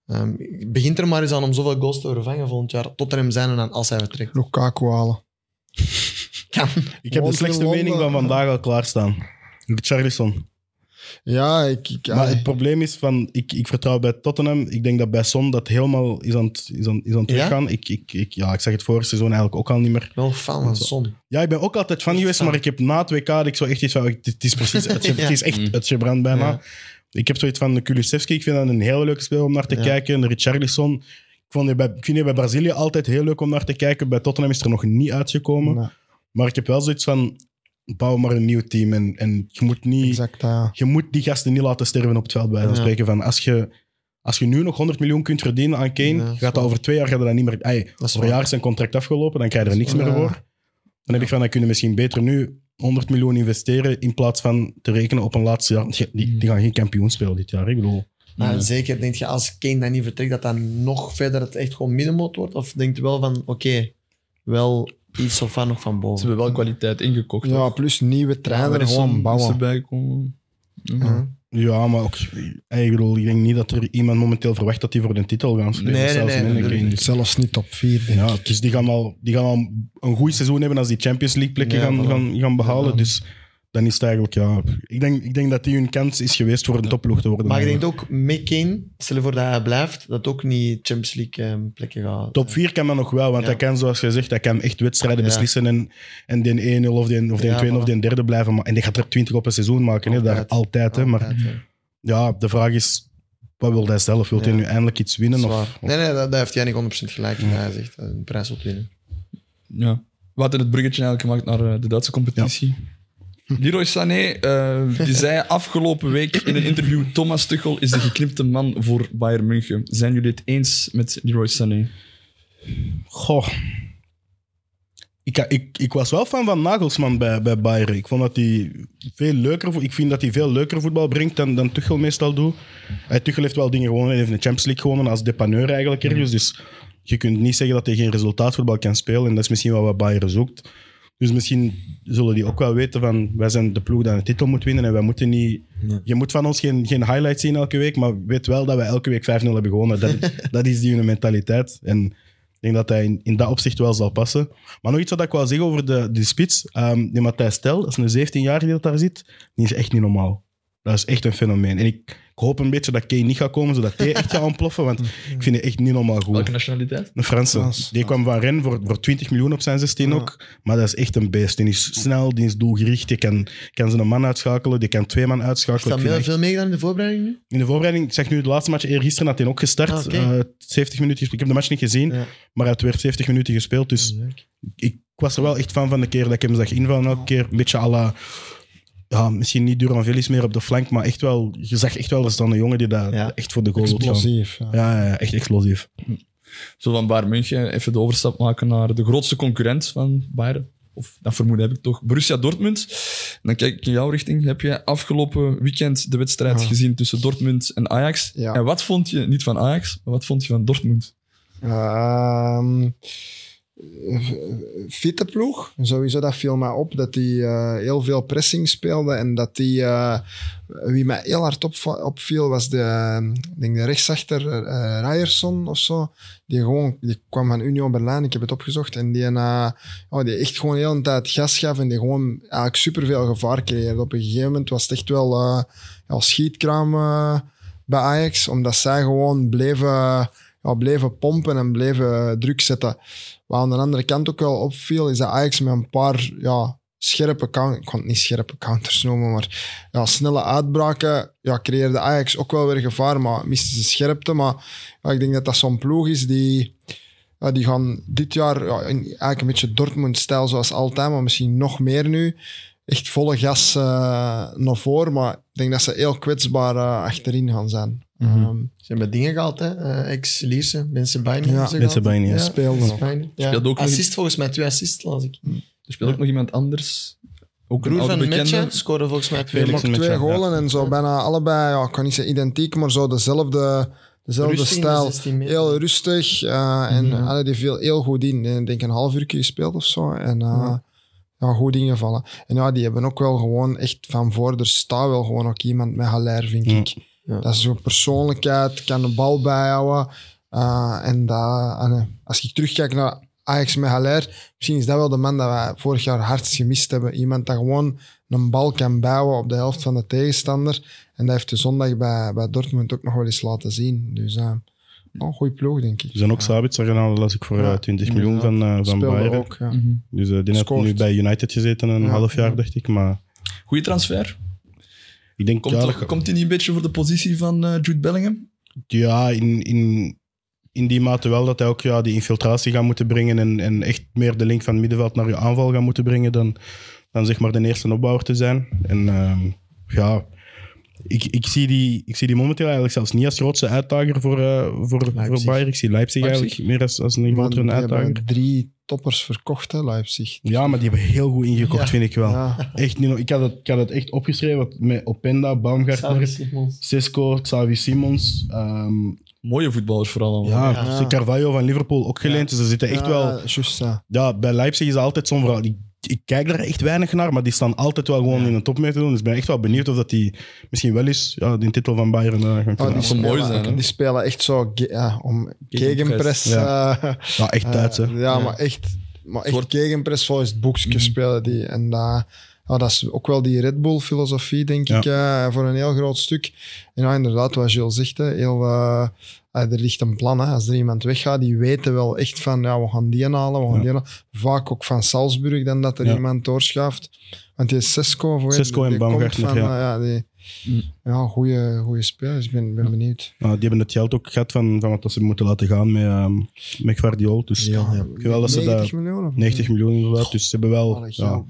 Ehm, begint er maar eens aan om zoveel goals te vervangen volgend jaar. Tottenham zijn er dan als hij vertrekt. Lukaku halen. Ik heb de slechtste in mening van vandaag al klaarstaan. Richarlison. Ja, ik... ik Maar het probleem is, van, ik, ik vertrouw bij Tottenham. Ik denk dat bij Son dat helemaal is aan het, is aan, is aan het Ja? teruggaan. Ik, ik, ik, ja, ik zeg het vorig seizoen eigenlijk ook al niet meer. Wel fan van Son. Ja, ik ben ook altijd fan geweest, maar ik heb na het WK dat ik zo echt iets van... Het, het is precies... Het, het is echt Mm. uitgebrand bijna. Ja. Ik heb zoiets van de Kulusevski. Ik vind dat een hele leuke speler om naar te Ja. kijken. De Richarlison. Ik, vond die bij, ik vind die bij Brazilië altijd heel leuk om naar te kijken. Bij Tottenham is er nog niet uitgekomen. Nee, Maar ik heb wel zoiets van... Bouw maar een nieuw team. En, en je moet niet... exact, ja. je moet die gasten niet laten sterven op het veld bij Ja. spreken. Van als, je, als je nu nog 100 miljoen kunt verdienen aan Kane, Ja, gaat dat over twee jaar gaat dat niet meer... Ey, Dat is over een waar. jaar is zijn contract afgelopen, dan krijg je er niks meer Ja. voor. Dan heb ik van, dan kun je misschien beter nu 100 miljoen investeren in plaats van te rekenen op een laatste jaar. Die, die, gaan geen kampioen spelen dit jaar. Ik bedoel, Maar Ja. zeker, denk je als Kane dan niet vertrekt, dat dan nog verder het echt gewoon middenmoot wordt? Of denk je wel van, oké, wel iets of van nog van Ze boven? hebben wel kwaliteit ingekocht. Ja, toch? plus nieuwe trainer, Madison gewoon bouwen. erbij gekomen. Ja. Ja. ja, maar ook... ey, Ik bedoel, ik denk niet dat er iemand momenteel verwacht dat die voor de titel gaan spelen. Nee, nee, zelfs nee, denk- niet. Zelfs niet top 4, denk Ja, ik. dus die gaan, al, die gaan al een goed seizoen hebben als die Champions League plekken Ja, gaan, voilà. gaan, gaan behalen. Ja. Dus dan is het eigenlijk, ja... Ik denk, ik denk dat die hun kans is geweest voor een topploeg te worden. Maar ik denk ook, met Kane, stel je voor dat hij blijft, dat ook niet Champions League eh, plekken gaat. Top 4 kan dat nog wel, want Ja. hij kan, zoals je zegt, hij kan echt wedstrijden Ja. beslissen en, en die 1-0 of die, of die Ja, 2 of voilà. die derde blijven. Maar, en die gaat er 20 op een seizoen maken, hè, daar, Altijd. altijd. Hè, maar Altijd, ja. ja, de vraag is, wat wil hij zelf? Wil hij Ja. nu eindelijk iets winnen? Of, of- Nee, nee, dat, dat heeft jij niet 100% gelijk. in. Hij zegt, eh, een prijs wilt winnen. Ja. We hadden het bruggetje eigenlijk gemaakt naar eh, de Duitse competitie. Leroy Sané eh, die zei afgelopen week in een interview: Thomas Tuchel is de geknipte man voor Bayern München. Zijn jullie het eens met Leroy Sané? Goh. Ik, ik, ik was wel fan van Nagelsman bij, bij Bayern. Ik vond dat hij veel leuker, ik vind dat hij veel leuker voetbal brengt dan, dan Tuchel meestal doet. Hij Tuchel heeft wel dingen gewonnen. Hij heeft de Champions League gewonnen als depaneur eigenlijk ergens. Dus je kunt niet zeggen dat hij geen resultaatvoetbal kan spelen. En dat is misschien wel wat Bayern zoekt. Dus misschien zullen die ook wel weten van wij zijn de ploeg die een titel moet winnen en wij moeten niet... Je moet van ons geen, geen highlights zien elke week, maar weet wel dat wij elke week 5-0 hebben gewonnen. Dat, dat is die hun mentaliteit. En ik denk dat hij in, in dat opzicht wel zal passen. Maar nog iets wat ik wil zeggen over de, de spits. Ehm, die Matthijs Stel, dat is een 17-jarige die dat daar zit. Die is echt niet normaal. Dat is echt een fenomeen. En ik, ik hoop een beetje dat Kane niet gaat komen, zodat hij echt gaat ontploffen. Want ik vind het echt niet normaal goed. Welke nationaliteit? Een Franse. Frans. Die kwam van Rennes voor, voor 20 miljoen op zijn 16 Ja. ook. Maar dat is echt een beest. Die is snel, die is doelgericht. Die kan, kan zijn man uitschakelen. Die kan twee man Is uitschakelen. dat Ik vind veel, echt- veel meegedaan in de voorbereiding nu? In de voorbereiding, ik zeg nu de laatste match, eergisteren had hij ook gestart. Ah, oké. Eh, 70 minuten gespeeld. Ik heb de match niet gezien, Ja. maar hij had weer 70 minuten gespeeld. Dus Leuk. ik was er wel echt van van de keer dat ik hem zag invallen. Elke keer een beetje à la... Ja, misschien niet Duranvelis meer op de flank, maar echt wel, je zag echt wel dat is dan een jongen die daar Ja. echt voor de goal wil gaan. Ja. Ja, ja, echt explosief. Zo van Bayern München even de overstap maken naar de grootste concurrent van Bayern. Of dat vermoeden heb ik toch. Borussia Dortmund. En dan kijk ik in jouw richting. Heb je afgelopen weekend de wedstrijd Ja. gezien tussen Dortmund en Ajax? Ja. En wat vond je, niet van Ajax, maar wat vond je van Dortmund? Ehm, fitte ploeg. Sowieso, dat viel mij op dat die eh, heel veel pressing speelde. En dat die, eh, wie mij heel hard op, opviel, was de, eh, denk de rechtsachter eh Ryerson of zo. Die, gewoon, die kwam van Union Berlin, ik heb het opgezocht. En die, eh, oh, die echt gewoon de hele tijd gas gaf en die gewoon eigenlijk superveel gevaar creëerde. Op een gegeven moment was het echt wel eh, ja, schietkraam eh, bij Ajax, omdat zij gewoon bleven ja, bleven pompen en bleven druk zetten. Wat aan de andere kant ook wel opviel, is dat Ajax met een paar ja, scherpe counters, ik kan het niet scherpe counters noemen, maar ja, snelle uitbraken, ja, creëerde Ajax ook wel weer gevaar, maar miste ze scherpte. Maar ik denk dat dat zo'n ploeg is die, ja, die gaan dit jaar eigenlijk een beetje Dortmund-stijl zoals altijd, maar misschien nog meer nu. Echt volle gas eh, naar voren, maar ik denk dat ze heel kwetsbaar eh, achterin gaan zijn. Mhm. Ehm, Ze hebben dingen gehad, hè? Eh, Ex-Lierse, mensen Bijnen. Ja, Mensen gehad. Bijnen, ja. speelde nog. Ja. Speelde ook nog Assist volgens mij, twee assists las ik. Er speelt ook nog iemand anders. Ook een Broer oude van. Metje scoorde volgens mij twee. Felix twee golen en zo bijna allebei, ja, ik kan niet zeggen identiek, maar zo dezelfde, dezelfde Rustig in de stijl. 16 meter. Heel rustig eh, en Mhm. allee, die viel heel goed in. Ik denk een half uur gespeeld of zo. En eh, ja. goed ingevallen. En ja, die hebben ook wel gewoon echt van voor. Er staat wel gewoon ook iemand met Haller, vind ik. Ja. Dat is zo'n persoonlijkheid, kan de bal bijhouden. Eh, en dat, allee, als ik terugkijk naar Ajax met Haller, misschien is dat wel de man dat wij vorig jaar hardst gemist hebben. Iemand dat gewoon een bal kan bouwen op de helft van de tegenstander. En dat heeft de zondag bij, bij Dortmund ook nog wel eens laten zien. Dus uh, een goede ploeg, denk ik. Er zijn ook Sabitzer gehaald, las ik voor Ja, eh, 20 miljoen van, eh van Bayern. ook, ja. Mhm. Dus eh, die heeft nu bij United gezeten een Ja. half jaar, dacht ik. Maar Goeie transfer. ik denk, Komt, ja, toch- dat- komt hij niet een beetje voor de positie van eh, Jude Bellingham? ja in, in, in die mate wel dat hij ook ja, die infiltratie gaat moeten brengen en, en echt meer de link van het middenveld naar je aanval gaat moeten brengen dan, dan zeg maar de eerste opbouwer te zijn. En ehm, ja, ik, ik, zie die, ik zie die momenteel eigenlijk zelfs niet als grootste uitdager voor, eh, voor, voor. Bayern. Ik zie Leipzig, Leipzig. eigenlijk meer als, als een grotere uitdager. hebben drie toppers verkocht, hè, Leipzig. Ja, maar die hebben heel goed ingekocht, Ja. vind ik wel. Ja. Echt niet, ik, had het, ik had het echt opgeschreven met Openda, Baumgartner. Cisco, Xavi Simons. ehm, Mooie voetballers vooral. allemaal. ja, Ja. Carvalho van Liverpool ook geleend. Dus er zitten echt Ja, wel... Ja. Ja, bij Leipzig is altijd zo'n verhaal. Ik, ik kijk daar echt weinig naar, maar die staan altijd wel gewoon in een top mee te doen. Dus ik ben echt wel benieuwd of dat die misschien wel eens ja, die titel van Bayern uh, gaan Oh, kunnen die, zou mooi spelen, zijn, hè? die spelen echt zo ge- ja, om gegenpress. Ja. eh, Ja, echt Duits, hè. eh, ja, Ja. maar echt, maar echt wordt- gegenpress volgens het boekje Mhm. spelen die. En dat, ja, dat is ook wel die Red Bull-filosofie, denk Ja. ik, eh, voor een heel groot stuk. En ja, inderdaad, wat Gilles zegt, hè, heel, eh, eh, er ligt een plan. Hè. Als er iemand weggaat, die weten wel echt van, ja, we gaan die halen, we gaan Ja. die halen. Vaak ook van Salzburg dan dat er Ja. iemand doorschuift. Want die is Sesco, Sesco die? en Baumgartner, van, ja. ja, die, Mm. ja, goede, goede spelers. Ik ben, ben benieuwd. Nou, die hebben het geld ook gehad van, van wat dat ze moeten laten gaan met, ehm met Guardiol. Dus Ja, ja. Geweldig dat ze 90 dat- miljoen? of- 90 miljoen inderdaad. Dus ze hebben wel, ja, geld.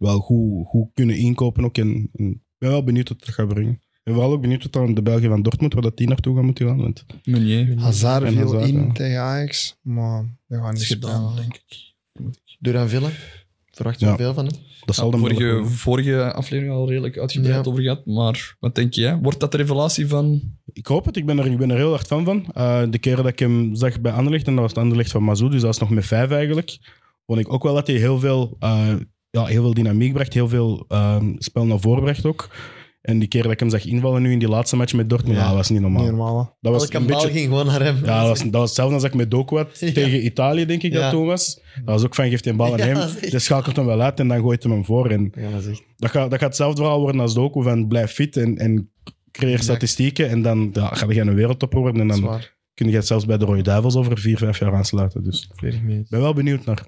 Wel goed, goed kunnen inkopen ook. En, en ik ben wel benieuwd wat dat gaat brengen. Ik ben vooral ook benieuwd wat aan de Belgen van Dortmund, waar dat die naartoe gaan moeten gaan. Want Meunier. Hazard En viel Hazard, in ja. tegen Ajax, maar we gaan niet is gedaan, denk ik. Duranville. Verwacht je Ja. veel van hem? dat zal dan vorige, wel- vorige aflevering al redelijk uitgebreid Ja. over gehad. Maar wat denk je? Wordt dat de revelatie van... Ik hoop het, ik ben er, ik ben er heel hard fan van. Eh, de keer dat ik hem zag bij Anderlecht, en dat was het Anderlecht van Mazou, dus dat was nog met vijf eigenlijk, vond ik ook wel dat hij heel veel, eh, ja, heel veel dynamiek bracht, heel veel eh, spel naar voren bracht ook. En die keer dat ik hem zag invallen nu in die laatste match met Dortmund, Ja. dat was niet normaal. Niet normaal. hè. Dat was Elke een beetje... ging gewoon naar hem. Ja, dat was, dat was hetzelfde als ik met Doku had Ja. tegen Italië, denk ik Ja. dat toen was. Dat was ook van, geeft een bal aan hem, echt- je schakelt hem wel uit en dan gooit hij hem voor. En Ja, dat echt... dat gaat, dat gaat hetzelfde verhaal worden als Doku, van blijf fit en, en creëer statistieken. En dan ga je een wereldtopper worden en dan kun je het zelfs bij de Rode Duivels over vier, vijf jaar aansluiten. Dus ik ben wel benieuwd naar.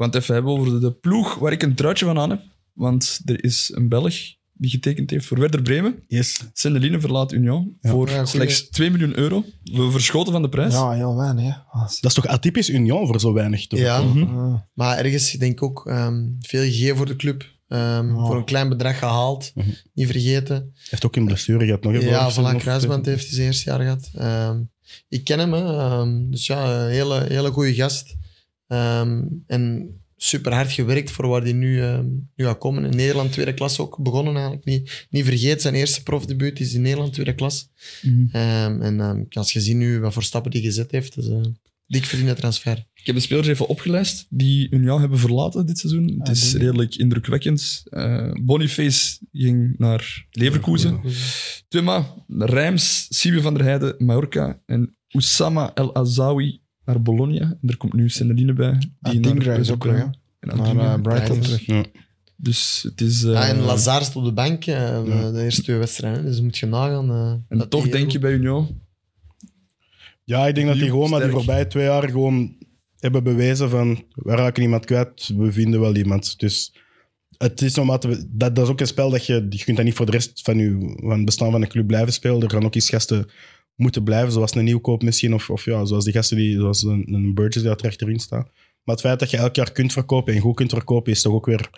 Want even hebben over de, ploeg waar ik een truitje van aan heb. Want er is een Belg die getekend heeft voor Werder Bremen. Yes. Sendeline verlaat Union voor Ja, slechts 2 miljoen euro. We verschoten van de prijs. Ja, heel weinig. Hè. Ah, Dat is toch atypisch Union voor zo weinig te Ja. verkopen? ah. Maar ergens, ik denk ook, ehm, veel gegeven voor de club. Ehm. Voor een klein bedrag gehaald. Mhm. Niet vergeten. Hij heeft ook in blessure gehad. Nog even Ja, hoofd. Kruisband heeft hij zijn eerste jaar gehad. Ehm, ik ken hem, hè. Ehm, dus ja, een hele, hele goede gast. Ehm, en super hard gewerkt voor waar hij nu, ehm, nu gaat komen. In Nederland tweede klas ook begonnen eigenlijk. Niet, niet vergeet, zijn eerste profdebuut is in Nederland tweede klas. Mhm. Ehm, en ehm, als je ziet nu wat voor stappen die gezet heeft, is een dik verdiende transfer. Ik heb de spelers even opgelijst die Union hebben verlaten dit seizoen. Het is denk- redelijk indrukwekkend. Eh, Boniface ging naar Leverkusen. Thuma, Rijms, Sibe van der Heijden, Mallorca en Oussama El Azawi naar Bologna. En er komt nu Sendeline bij. Die Adingra is ook hè? En Naar Adingra. eh, Brighton terug. Ja. Dus het is... eh, Ja, en Lazar stond op de bank eh, de, Ja. de eerste twee wedstrijden. Dus moet je nagaan. eh, en dat toch die denk je bij Union... Ja, ik denk dat die gewoon maar die voorbije twee jaar gewoon hebben bewezen van we raken iemand kwijt, we vinden wel iemand. Dus het is dat, dat is ook een spel dat je, je kunt dat niet voor de rest van je van het bestaan van een club blijven spelen. Er gaan ook eens gasten moeten blijven, zoals een nieuwkoop misschien, of, of ja, zoals die gasten die, zoals een, een Burgess die daar achterin staat. Maar het feit dat je elk jaar kunt verkopen en goed kunt verkopen, is toch ook weer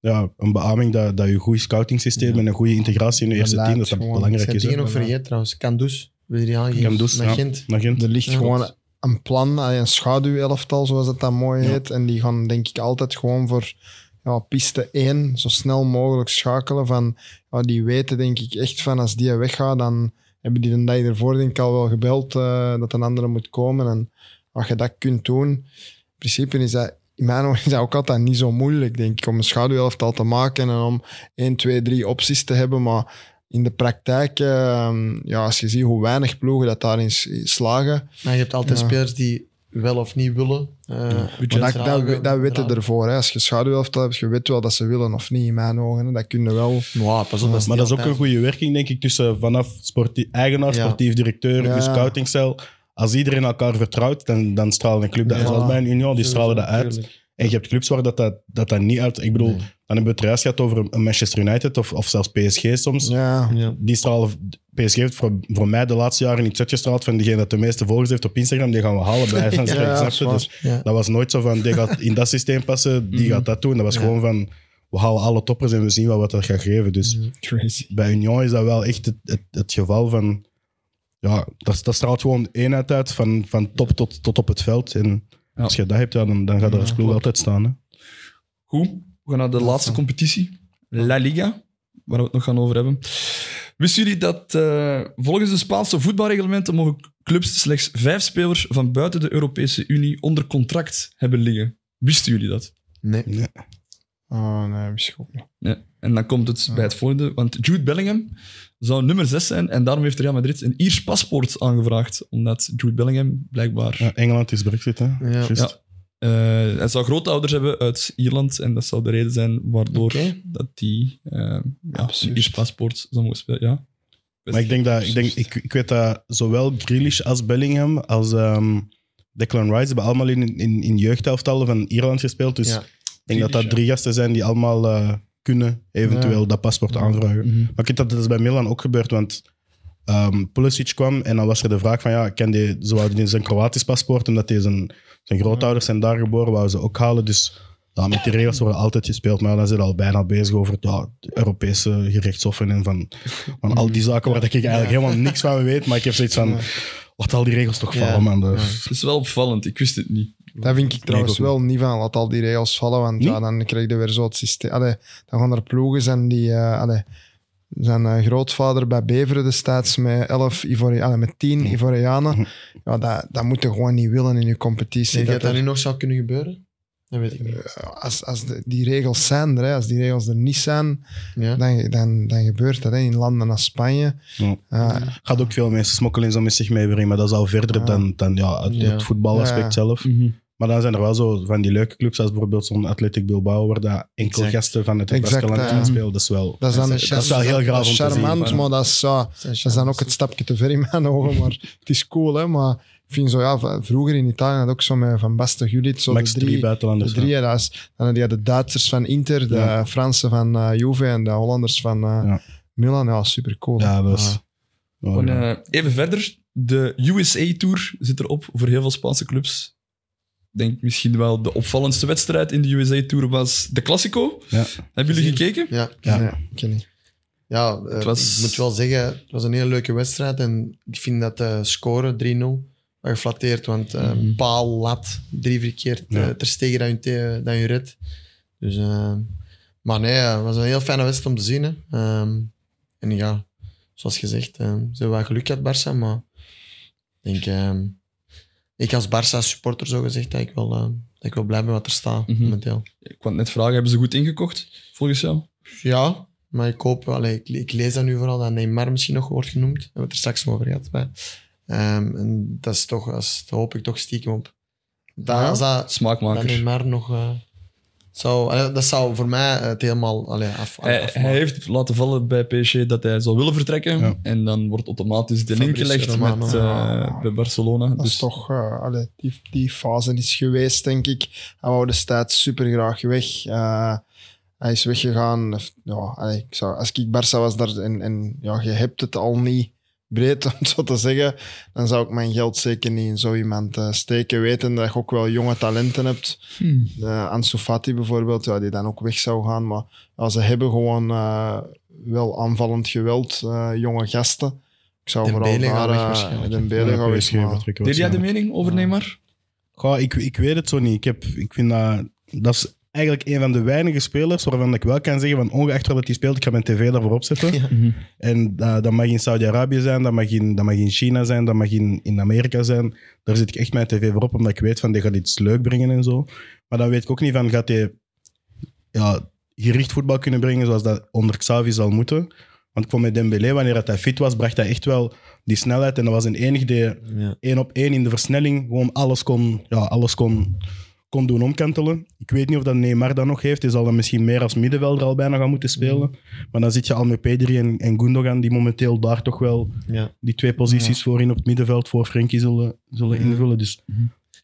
ja, een beaming dat, dat je een goed scouting systeem en een goede integratie in je eerste team, dat dat gewoon. belangrijk is. hè. dingen nog vergeten trouwens. Kandus, wil je die aangeven? Kandus, Naar ja. Gent. Naar Gent. Er ligt Ja, gewoon een plan, een schaduwelftal, zoals het dan mooi Ja. heet. En die gaan denk ik altijd gewoon voor ja, piste 1 zo snel mogelijk schakelen. Van, ja, die weten denk ik echt van als die weggaat, dan hebben die de dag ervoor denk ik al wel gebeld eh, dat een andere moet komen. En als je dat kunt doen, in principe is dat in mijn ogen is dat ook altijd niet zo moeilijk, denk ik, om een schaduwelftal te maken en om 1, 2, 3 opties te hebben. Maar in de praktijk, eh, ja, als je ziet hoe weinig ploegen dat daarin slagen, Maar je hebt altijd Ja. spelers die wel of niet willen. eh, budget dat, dat, dat weten ervoor. Hè. Als je schaduwelftal hebt, je weet wel dat ze willen of niet, in mijn ogen. Hè. Dat kunnen wel. Ja, pas op, dat Maar dat is ook een goede werking, denk ik, tussen vanaf sportie- eigenaar, Ja. sportief directeur, Ja, de ja. scoutingcel. Als iedereen elkaar vertrouwt, dan, dan stralen een club dat Ja. zoals bij een Union, die stralen dat uit. En je hebt clubs waar dat, dat, dat, dat niet uit... Ik bedoel, Nee. dan hebben we het juist gehad over een Manchester United of, of zelfs PSG soms. Ja, Ja. Die stralen... PSG heeft voor, voor mij de laatste jaren iets uitgestraald van diegene dat de meeste volgers heeft op Instagram, die gaan we halen bij van Ja, dus Ja. Dat was nooit zo van, die gaat in dat systeem passen, die Mhm. gaat dat doen. Dat was Ja. gewoon van, we halen alle toppers en we zien wel wat dat gaat geven. Dus crazy. bij Union is dat wel echt het, het, het geval van... Ja, dat, dat straalt gewoon eenheid uit, van, van top tot, tot op het veld. En Ja. als je dat hebt, ja, dan, dan gaat er als ploeg altijd staan. Hè. Goed, we gaan naar de laatste competitie. La Liga, waar we het nog gaan over hebben. Wisten jullie dat eh, volgens de Spaanse voetbalreglementen mogen clubs slechts vijf spelers van buiten de Europese Unie onder contract hebben liggen? Wisten jullie dat? Nee. Oh nee, wist ik ook niet. Ja. En dan komt het bij het volgende, want Jude Bellingham zou nummer 6 zijn en daarom heeft Real Madrid een Iers paspoort aangevraagd, omdat Jude Bellingham blijkbaar... Ja, Engeland is brexit, hè. Juist. Ja. eh, hij zou grootouders hebben uit Ierland en dat zou de reden zijn waardoor dat die eh ja, een Iers paspoort zou mogen spelen. Ja. Maar ik denk dat, ik, denk, ik, ik weet dat zowel Grealish als Bellingham als ehm, Declan Rice hebben allemaal in, in, in van Ierland gespeeld. Dus Ja. Ik denk dat dat drie gasten zijn die allemaal eh, kunnen eventueel Ja. dat paspoort aanvragen. Mhm. Maar ik weet dat dat is bij Milan ook gebeurd, want ehm Pulisic kwam en dan was er de vraag van, ja, kan die, ze wouden zijn Kroatisch paspoort, omdat die zijn, zijn grootouders zijn daar geboren, wouden ze ook halen. Dus ja, met die regels worden altijd gespeeld, maar dan zijn ze al bijna bezig over ja, de Europese gerechtshoffen en van, van al die zaken waar ik eigenlijk helemaal niks van weet, maar ik heb zoiets van, wat al die regels toch Ja. vallen, man. Dat- Ja. Het is wel opvallend, ik wist het niet. Dat vind ik trouwens wel niet van. Laat al die regels vallen, want ja, dan krijg je weer zo het systeem. Allee, dan gaan er ploegen zijn die. eh allee, zijn eh, grootvader bij Beveren destijds met, 11 Ivori, allee, met 10 Ivorianen. Ja, dat, dat moet je gewoon niet willen in je competitie. Denk je dat dat dat er- nu nog zou kunnen gebeuren? Dat weet ik niet. Als, als de- die regels zijn er, hè, als die regels er niet zijn, Ja? dan, dan, dan gebeurt dat hè, in landen als Spanje. Ja. Uh, Gaat ook veel mensen smokkelings om met zich meebrengen, maar dat is al verder dan, dan ja, het, Ja. het voetbalaspect Ja. zelf. Mhm. Maar dan zijn er wel zo van die leuke clubs, als bijvoorbeeld zo'n Athletic Bilbao, waar dat enkel Exact. gasten van het Baskeland ja. gaan spelen. Dat is wel... dat is, dan, Dat is- dat is wel heel graaf om te zien, charmant, maar- dat is, ja, dat is dan ook het stapje te ver in mijn ogen. Maar het is cool, hè. Maar vind zo, ja, vroeger in Italië had ook zo met Van Basten, Gullit, zo Max de drie drie, buitenlanders. de drie, is, dan had je de Duitsers van Inter, de Ja. Fransen van eh, Juve en de Hollanders van eh, Ja. Milan. Ja, super cool. Ja, dat is... Ah. Oh, Gewoon, ja. eh, even verder, de USA-tour zit erop voor heel veel Spaanse clubs. Ik denk misschien wel de opvallendste wedstrijd in de USA-tour was de Classico. Ja. Hebben jullie gekeken? Ja. Ja. Ja, ik ken niet. Ja, Het was- ik moet wel zeggen, het was een hele leuke wedstrijd. En ik vind dat de score 3-0 wel geflatteerd. Want Mhm. paal, lat, drie verkeerd Ja. eh, ter stegen dat je, dat je redt. Dus, eh, maar nee, het was een heel fijne wedstrijd om te zien. Hè. Ehm, en ja, zoals gezegd, ze hebben wel geluk gehad, Barça. Maar ik denk, ehm, ik als Barça-supporter zo gezegd, dat ik, wel, dat ik wel blij ben wat er staat Mhm. momenteel. Ik kwam net vragen, hebben ze goed ingekocht, volgens jou? Ja, maar ik hoop, allee, ik, ik lees dat nu vooral, dat Neymar misschien nog wordt genoemd. Daar hebben we het er straks over gehad. Bij. Ehm, en dat is toch, dat, daar hoop ik toch stiekem op. Dat, Ja? als dat, Smaakmaker. Neymar nog... eh, zou, allee, dat zou voor mij het helemaal allee, af, Hij, heeft laten vallen bij PSG dat hij zou willen vertrekken. Ja. En dan wordt automatisch de link gelegd met, eh, bij Barcelona. Dat dus is toch, allee, die, die fase is geweest, denk ik. Hij wou destijds super graag weg. Eh, hij is weggegaan. Ja, allee, ik zou, als ik Barça was daar en, en ja, je hebt het al niet breed, om het zo te zeggen, dan zou ik mijn geld zeker niet in zo iemand eh, steken. Weten dat je ook wel jonge talenten hebt. Hmm. Uh, Ansu Fati bijvoorbeeld, ja, die dan ook weg zou gaan. Maar ja, ze hebben gewoon eh, wel aanvallend geweld, eh, jonge gasten. Ik zou Dembele vooral. Dembele Ja, gaat weg, PSG maar- vertrekken Deed jij de mening over Neymar? Goh, ik, ik weet het zo niet. Ik, heb, ik vind dat... Dat is eigenlijk een van de weinige spelers waarvan ik wel kan zeggen van ongeacht waar dat hij speelt, ik ga mijn tv daarvoor opzetten. Ja. En dat, dat mag in Saudi-Arabië zijn, dat mag in, dat mag in China zijn, dat mag in, in Amerika zijn. Daar zet ik echt mijn tv voor op, omdat ik weet van die gaat iets leuk brengen en zo. Maar dan weet ik ook niet van, gaat hij ja, gericht voetbal kunnen brengen zoals dat onder Xavi zal moeten. Want ik vond met Dembélé, wanneer dat hij fit was, bracht hij echt wel die snelheid. En dat was een enige die Ja. één op één in de versnelling gewoon alles kon, ja, alles kon, kon doen omkantelen. Ik weet niet of dat Neymar dat nog heeft. Hij zal dan misschien meer als middenvelder al bijna gaan moeten spelen. Maar dan zit je al met Pedri en, en Gundogan, die momenteel daar toch wel Ja. die twee posities voorin op het middenveld voor Frenkie zullen, zullen invullen. Dus ik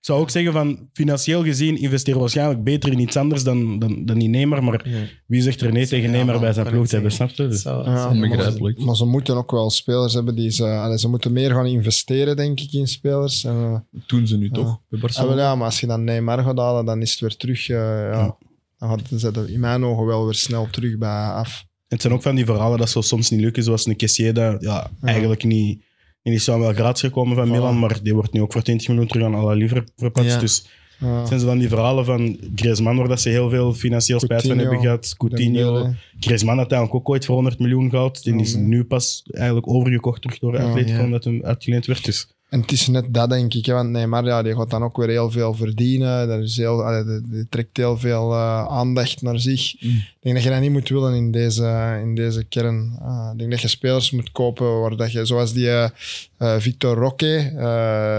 zou ook zeggen van, financieel gezien investeren we waarschijnlijk beter in iets anders dan, dan, dan in Neymar. Maar Ja. wie zegt er nee tegen Ja, Neymar bij zijn ploeg te hebben, snap je? Dus- Ja, maar, ze, maar ze moeten ook wel spelers hebben die ze... allee, ze moeten meer gaan investeren, denk ik, in spelers. En, eh, Dat doen ze nu Ja. toch? Bij ah, Barcelona. ja, maar als je dan Neymar gaat halen, dan is het weer terug... eh, ja, Dan gaat het in mijn ogen wel weer snel terug bij af. Het zijn ook van die verhalen dat zo soms niet lukken, zoals een Kessier dat ja, eigenlijk niet... En die zou wel gratis gekomen van. Milan, maar die wordt nu ook voor 20 miljoen terug aan la Liver verpatst. Ja. Dus Ja. zijn ze dan die verhalen van Griezmann, waar dat ze heel veel financieel spijt van hebben gehad. Coutinho. Griezmann had eigenlijk ook ooit voor 100 miljoen gehaald. Die is nu pas eigenlijk overgekocht terug door Atletico, omdat hem uitgeleend werd. Dus En het is net dat, denk ik. Hè, want Neymar ja, die gaat dan ook weer heel veel verdienen. Dat is heel, allee, die, trekt heel veel eh, aandacht naar zich. Mm. Ik denk dat je dat niet moet willen in deze, in deze kern. Eh, ik denk dat je spelers moet kopen waar dat je, zoals die eh, Victor Roque,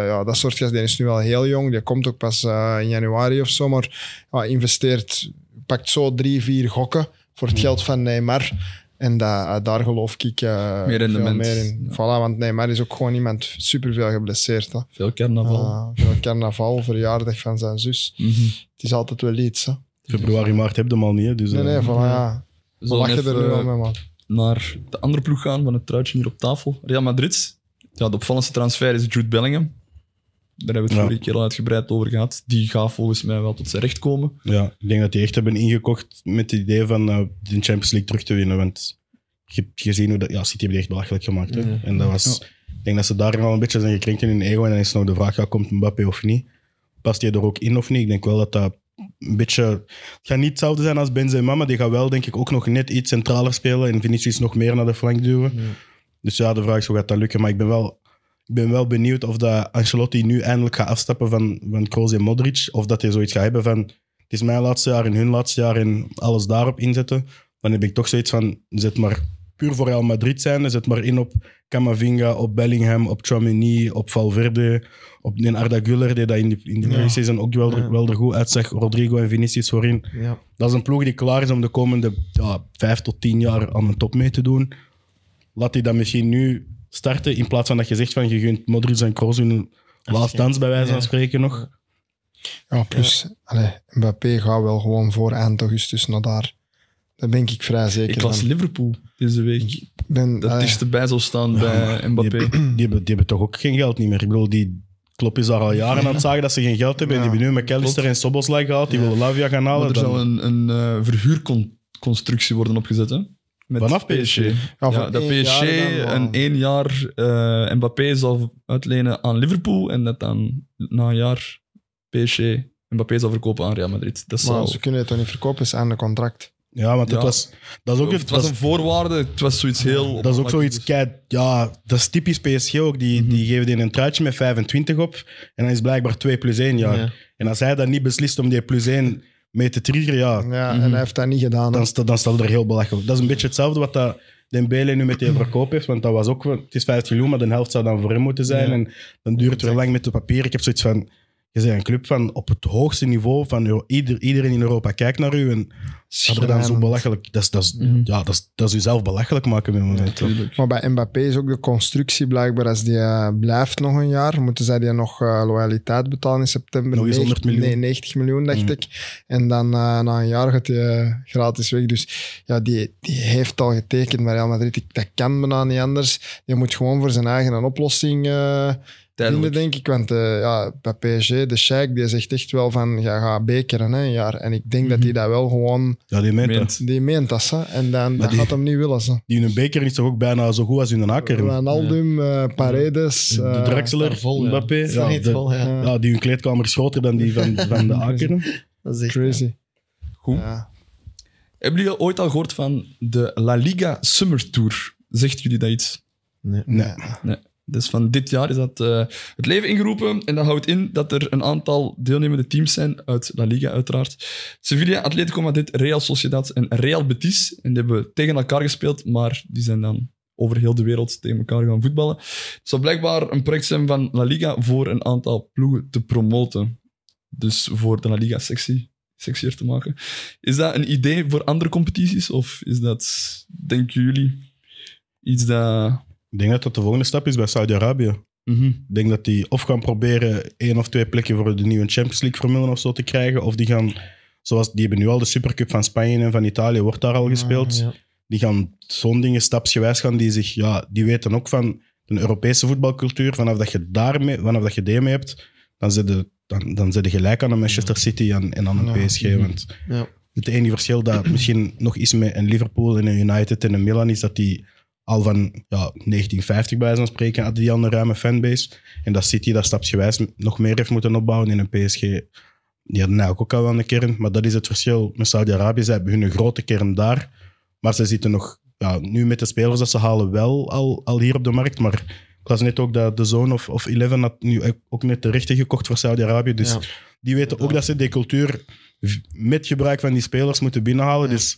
ja, dat soort gast, die is nu wel heel jong. Die komt ook pas in januari of zo. Maar investeert, pakt zo drie, vier gokken voor het geld van Neymar. En dat, eh, daar geloof ik eh, Meer veel rendement. meer in. Ja. Voilà, want Neymar is ook gewoon iemand superveel geblesseerd. Hè. Veel carnaval. Ah, veel carnaval, verjaardag van zijn zus. Mhm. Het is altijd wel iets. Hè. februari, maart heb je hem al niet. hè. Dus, Nee, eh, nee, voilà, ja. We lachen er eh, al mee, man. naar de andere ploeg gaan van het truitje hier op tafel. Real Madrid. Ja, de opvallendste transfer is Jude Bellingham. Daar hebben we het Ja. vorige keer al uitgebreid over gehad. Die gaat volgens mij wel tot zijn recht komen. Ja, ik denk dat die echt hebben ingekocht met het idee van eh, de Champions League terug te winnen. Want je hebt gezien hoe dat... Ja, City heeft die echt belachelijk gemaakt. Hè? Ja. En dat was... Ik denk dat ze daar al een beetje zijn gekrenkt in hun ego. En dan is nog de vraag, ja, komt Mbappé of niet? Past hij er ook in of niet? Ik denk wel dat dat een beetje... Het gaat niet hetzelfde zijn als Benzema, maar die gaat wel denk ik ook nog net iets centraler spelen. En Vinicius nog meer naar de flank duwen. Ja. Dus ja, de vraag is hoe gaat dat lukken. Maar ik ben wel, ik ben wel benieuwd of dat Ancelotti nu eindelijk gaat afstappen van, van Kroos en Modric. Of dat hij zoiets gaat hebben van... het is mijn laatste jaar en hun laatste jaar en alles daarop inzetten, dan heb ik toch zoiets van, zet maar puur voor Real Madrid zijn, zet maar in op Camavinga, op Bellingham, op Chouameni, op Valverde, op den Arda Güler, die dat in de, in de Ja. pre-season ook wel, er- Ja. wel er goed uitzag, Rodrigo en Vinicius voorin. Ja. Dat is een ploeg die klaar is om de komende ja, vijf tot tien jaar aan een top mee te doen. Laat die dat misschien nu starten, in plaats van dat je zegt van je gunt Modric en Kroos hun laatste dans bij wijze van Ja. spreken nog. Ja, plus, allee, Mbappé gaat wel gewoon voor eind augustus naar daar. Daar ben ik vrij zeker Ik las van. Liverpool deze week. Ik ben, Dat allee, dichterbij zou staan bij Mbappé. die, hebben, die hebben toch ook geen geld niet meer. Ik bedoel, die Klopp is daar al jaren aan het zagen dat ze geen geld hebben. En die Ja, hebben nu McAllister en Soboslai gehaald. Die Ja. willen Lavia gaan Maar halen. er Dan- zou een, een eh, verhuurconstructie worden opgezet. Hè? Met Vanaf PSG. ja, dat één PSG jaar dan één jaar eh, Mbappé zal uitlenen aan Liverpool en dat dan na een jaar PSG Mbappé zal verkopen aan Real Madrid. Dat, Maar zou, ze kunnen het toch niet verkopen, is aan de contract. Ja, want het Ja. was, dat is ook het was een voorwaarde, het was zoiets heel... Dat is ook zoiets, kei, ja, dat is typisch PSG ook. Die, Mhm. die geven die een truitje met 25 op en dan is blijkbaar 2 plus 1 jaar. Ja. En als hij dan niet beslist om die plus 1 mee te triggeren, ja, Ja, Mhm. en hij heeft dat niet gedaan. hè. dan, sta, dan staat het er heel belachelijk. Dat is een beetje hetzelfde wat dat Dembele nu met die verkoop heeft, want dat was ook, het is 50 miljoen, maar de helft zou dan voor hem moeten zijn. Ja. En dan duurt het weer lang met de papier. Ik heb zoiets van, je bent een club van op het hoogste niveau van Euro- ieder, iedereen in Europa kijkt naar u en dat er dan zo belachelijk, dat is, dat is, Mhm. ja, dat is, dat is jezelf belachelijk maken dit moment. Natuurlijk. Maar bij Mbappé is ook de constructie blijkbaar, als die eh, blijft nog een jaar, moeten zij die nog eh, loyaliteit betalen in september. Nog eens 100 miljoen. Nee, 90 miljoen, dacht Mm. ik. En dan eh, na een jaar gaat hij eh, gratis weg. Dus ja, die, die heeft al getekend bij Real Madrid. Ik- Dat kan bijna niet anders. Die moet gewoon voor zijn eigen een oplossing vinden, Tijdelijk. denk ik. Want eh, ja, bij PSG, de Sheikh, die zegt echt wel van, ja, ga bekeren hè, een jaar. En ik denk dat hij dat wel gewoon, Ja, die meent dat. Meent. die meent dat. Hè. En dan, dat die- gaat hem niet willen. Ze. Die hun beker is toch ook bijna zo goed als hun akker. Wijnaldum, eh, Paredes. De eh, Draxler, staat vol, ja. Mbappé. Ja, niet de- vol, ja. ja. ja, die hun kleedkamer is groter dan die van, van de Akeren. Dat is echt, Crazy. Goed. Ja. Hebben jullie ooit al gehoord van de La Liga Summer Tour? Zegt jullie dat iets? Nee. Nee. Dus van dit jaar is dat eh, het leven ingeroepen. En dat houdt in dat er een aantal deelnemende teams zijn uit La Liga, uiteraard. Sevilla, Atletico Madrid, Real Sociedad en Real Betis. En die hebben tegen elkaar gespeeld, maar die zijn dan over heel de wereld tegen elkaar gaan voetballen. Het zou blijkbaar een project zijn van La Liga voor een aantal ploegen te promoten. Dus voor de La Liga sexy, sexier te maken. Is dat een idee voor andere competities? Of is dat, denken jullie, iets dat... Ik denk dat dat de volgende stap is bij Saudi-Arabië. Mhm. Ik denk dat die of gaan proberen één of twee plekken voor de nieuwe Champions League formulen of zo te krijgen. Of die gaan, zoals die hebben nu al de Supercup van Spanje en van Italië, wordt daar al gespeeld. Ja. Die gaan zo'n dingen stapsgewijs gaan, die zich, ja, die weten ook van de Europese voetbalcultuur. Vanaf dat je daarmee, vanaf dat je die mee hebt, dan zit je, dan, dan zit je gelijk aan een Manchester City en, en aan een. PSG. Mhm. Want Ja. het enige verschil dat misschien nog is met een Liverpool en een United en een Milan is dat die al van ja, 1950 bij van spreken hadden die al een ruime fanbase. En dat City dat stapsgewijs nog meer heeft moeten opbouwen in een PSG. Die hadden eigenlijk ook al wel een kern, maar dat is het verschil met Saudi-Arabië. Ze hebben hun grote kern daar, maar ze zitten nog ja, nu met de spelers dat ze halen wel al, al hier op de markt. Maar ik las net ook dat de Zone of, of Eleven had nu ook net de rechten gekocht voor Saudi-Arabië. Dus Ja. die weten ook dat ze die cultuur met gebruik van die spelers moeten binnenhalen. Ja. Dus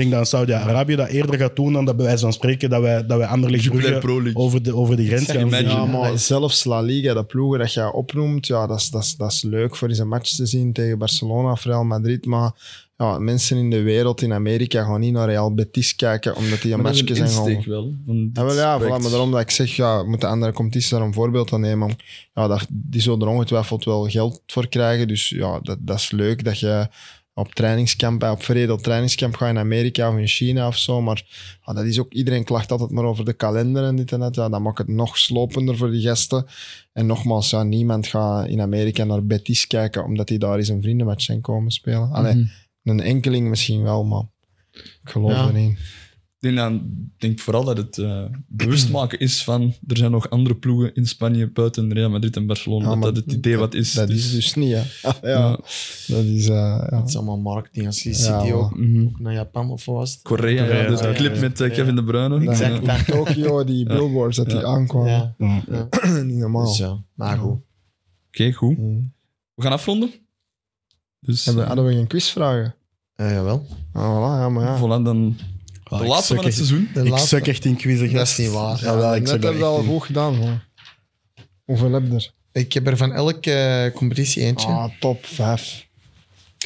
denk dat Saudi-Arabië dat eerder gaat doen dan dat bij wijze van spreken dat wij, dat wij Anderlecht Brugge over de, over de grens gaan imagine. Ja, zien. maar zelfs La Liga, de ploegen dat je opnoemt, ja, dat, is, dat, is, dat is leuk voor eens een match te zien tegen Barcelona of Real Madrid. Maar ja, mensen in de wereld, in Amerika, gaan niet naar Real Betis kijken, omdat die een dat matchje een zijn insteek gewoon... wel. Ja, wel, ja, voilà, maar daarom dat ik zeg, ja, moeten andere competities daar een voorbeeld aan nemen. Ja, dat, die zullen er ongetwijfeld wel geld voor krijgen. Dus ja, dat, dat is leuk dat je op trainingskamp, op veredeld trainingskamp gaat in Amerika of in China of zo. Maar ja, dat is ook, iedereen klacht altijd maar over de kalender en dit en dat. Ja, dat maakt het nog slopender voor die gasten. En nogmaals, ja, niemand gaat in Amerika naar Betis kijken omdat die daar eens een vriendenmatch zijn komen spelen. Allee, Mhm. een enkeling misschien wel, maar ik geloof Ja. er niet. Denk, dan- ik denk vooral dat het eh, bewust maken is van er zijn nog andere ploegen in Spanje buiten Real Madrid en Barcelona. Ja, dat maar dat het idee wat is. Dat Dus- is dus niet, hè. Ja, Ja. dat is... eh, ja. Dat is allemaal marketing. Als je Ja, City ook Mhm. naar Japan of wat was het? Korea, ja, Korea, dus de ja, clip ja, met eh, ja. Kevin De Bruyne. Exact. Ja. Tokio, die billboards, dat die Ja. aankwamen. Ja. Ja. ja. niet normaal. Dus ja, maar goed. Oké, goed. Mm. We gaan afronden. Dus, Hebben, hadden we geen quizvragen? Eh, jawel. Ah, voilà, ja, maar ja. voilà, dan Ah, de ik laatste suk van het echt- seizoen. De Ik laatste. suk echt in quizzen. Dat is niet waar. Jawel, ik Net suk heb je dat al echt in. goed gedaan. Hoor. Hoeveel heb je er? Ik heb er van elke eh, competitie eentje. Ah, top 5.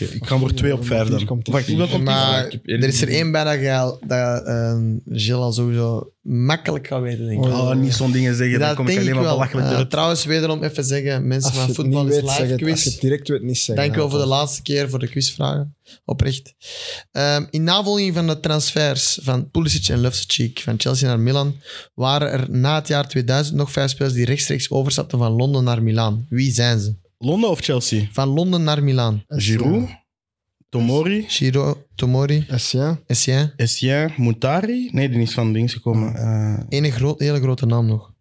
Oké, ik ga voor twee op vijf dan. Komt Wacht, hoeveel komt die? maar er is er één bij dat, dat eh, Gilles al sowieso makkelijk gaat weten, denk ik. Oh, niet zo'n dingen zeggen, dan dat kom ik alleen maar belachelijk eruit. trouwens, wederom even zeggen, mensen Als je van het Voetbal niet is weet, zeg live het. Als je quiz. het direct weet, niet zeggen. Dank u wel voor de laatste keer voor de quizvragen. Oprecht. Ehm, in navolging van de transfers van Pulisic en Loftus-Cheek van Chelsea naar Milan waren er na het jaar 2000 nog vijf spelers die rechtstreeks overstapten van Londen naar Milaan. Wie zijn ze? Londen of Chelsea? Van Londen naar Milaan. Giroud, Tomori, Giro, Tomori, Essien. Essien. Essien, Moutari. Nee, die is van links gekomen. Eh, Ene groot, hele grote naam nog.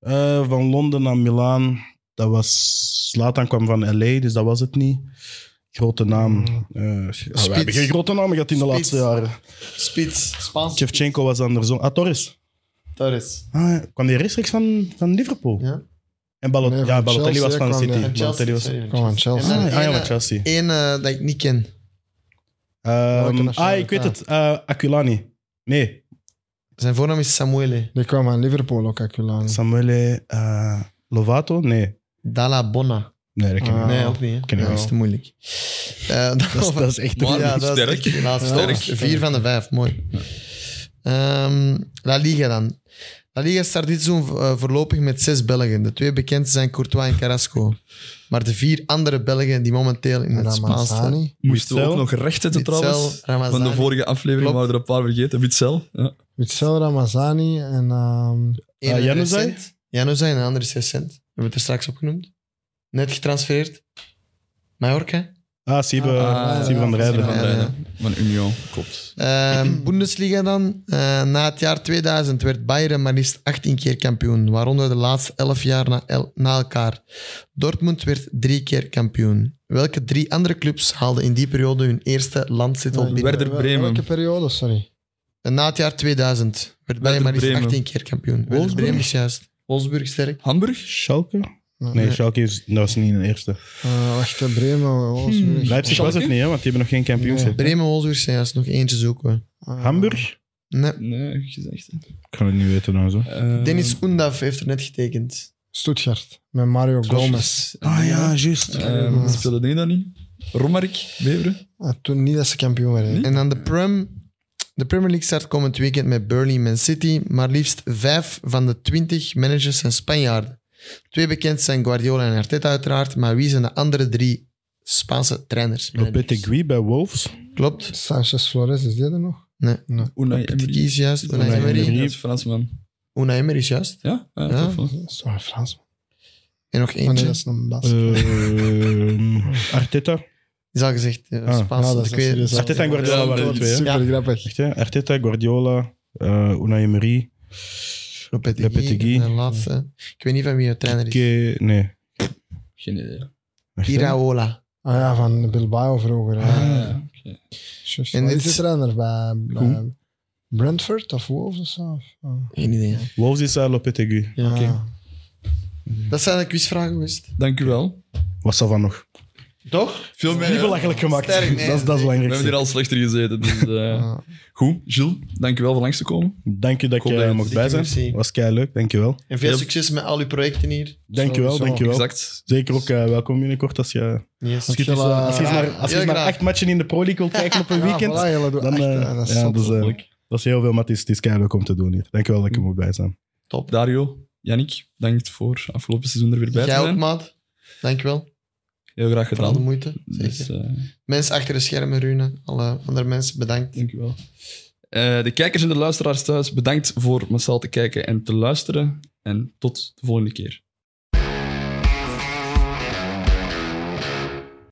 eh, van Londen naar Milaan. Dat was... Zlatan kwam van LA, dus dat was het niet. Grote naam. Eh ja, we hebben geen grote namen gehad in de laatste jaren. Spits. Spaans. Shevchenko was andersom. Ah, Torres. Torres. Ah, ja. kwam die rechtstreeks van, van Liverpool? Ja. En Ballot Nee, van ja, Balotelli Chelsea was van. City. Van Balotelli was... Chelsea. Ah, ja, van Chelsea. Eén eh, dat ik niet ken. Ehm, ah, ik weet het. eh Aquilani. Nee, Zijn voornaam is Samuele. Die kwam aan Liverpool ook, Aculani. Samuele eh, Lovato? Nee. Dalla Bona. Nee, dat ken ik Ah. niet. Nee, ook niet. Ken ik dat is te moeilijk. Eh, Dat is, dat is echt... Maar- ja, dat is sterk. echt Ja, sterk. Vier van de vijf, mooi. Ehm, La Liga dan. La Liga start dit seizoen eh, voorlopig met zes Belgen. De twee bekendste zijn Courtois en Carrasco. Maar de vier andere Belgen die momenteel in het Spaanse... Ramazani. Moesten we ook nog recht zetten trouwens. Ramazani. Van de vorige aflevering Klopt. waren er een paar vergeten. Witzel. Ja. Witzel, Ramazani en... is Januzaj? en de andere is recent. We hebben het er straks opgenoemd. Net getransfereerd. Mallorca. Ah, Siebe, Ah, Siebe van der Rijden. Van, Rijden. van Union, klopt. Ehm, Bundesliga dan. Eh, na het jaar 2000 werd Bayern maar liefst 18 keer kampioen, waaronder de laatste 11 jaar na, el- na elkaar. Dortmund werd drie keer kampioen. Welke drie andere clubs haalden in die periode hun eerste landstitel binnen? Werder Bremen. Welke periode, sorry? En na het jaar 2000 werd Bayern maar liefst Bremen. 18 keer kampioen. Werder Wolfsburg? Bremen is juist. Wolfsburg sterk. Hamburg? Schalke? Nee, Nee. Schalke is, dat was niet de eerste. Eh, wacht, eh, Bremen, Wolfsburg. Leipzig was het niet, hè, want die hebben nog geen kampioenschap. Bremen, Wolfsburg zijn juist nog eentje zoeken. Eh, Hamburg? Nee. Nee, gezegd. Ik kan het niet weten dan zo. Eh, Dennis Undav heeft er net getekend. Stuttgart, met Mario Gomez. Ah ja, juist. Uh, speelde die dan niet? Romarik, Beveren? Ah, toen niet dat ze kampioen werden. En dan de Prem. De Premier League start komend weekend met Burnley Man City, maar liefst vijf van de twintig managers zijn Spanjaarden. Twee bekend zijn Guardiola en Arteta uiteraard, maar wie zijn de andere drie Spaanse trainers? Lopetegui bij Wolves. Klopt. Sanchez Flores, is die er nog? Nee. Unai Lopetegui Emery. is juist. Unai Unai Emery. Emery. Dat is Fransman. Unai Emery is juist. Ja? Ja, Ja. tof, hoor. Dat is toch een Frans? En nog Ah, nee, eentje. dat is een Bas. Ehm, Arteta. is al gezegd. Ja, Ah. Spaanse. Ja, dat ik is. Arteta en Guardiola Ja, waren de twee? Super Ja. grappig. Echt, hè? Arteta, Guardiola, eh Unai Emery. Lopetegui. De laatste. Ik weet niet van wie de trainer is. Ke- nee. Geen idee. Echt, hè? Iraola. Ah ja, van Bilbao vroeger. Ah, ja. En dit- is de trainer? Bij, bij Brentford of Wolves of zo? Ah. Geen idee. Wolves is uh, Lopetegui. Ja, oké. Ah. Dat zijn de quizvragen geweest. Dank u wel. Wat zal van nog? Toch? Veel Niet belachelijk gemaakt. Sterk, nee, dat, is, dat is nee. We belangrijk. hebben hier al slechter gezeten. Dus, eh, Ah. Goed, Gilles, dank u wel voor langs te komen. Dank je dat Ik hoop je mocht bij zijn. merci. was kei leuk, dank je wel. En veel succes met al uw projecten hier. Dank je wel, Sowieso. dank je wel. Exact. Zeker ook eh, welkom binnenkort als je, Yes. als je, eh, als je naar, als je acht matchen in de Pro League wilt kijken op een Ja, weekend, voilà, dan dat is ja, dus, dat is heel veel, maar het is, het is kei leuk om te doen hier. Dank je wel dat je mocht bij zijn. Top. Dario, Yannick, dank voor afgelopen seizoen er weer bij te Jij ook, zijn. maat. Dankjewel Heel graag voor al de gedaan. moeite. Dus, eh, Mensen achter de schermen, Rune. Alle andere mensen, bedankt. Dank u wel. Eh, de kijkers en de luisteraars thuis, bedankt voor massaal te kijken en te luisteren. En tot de volgende keer.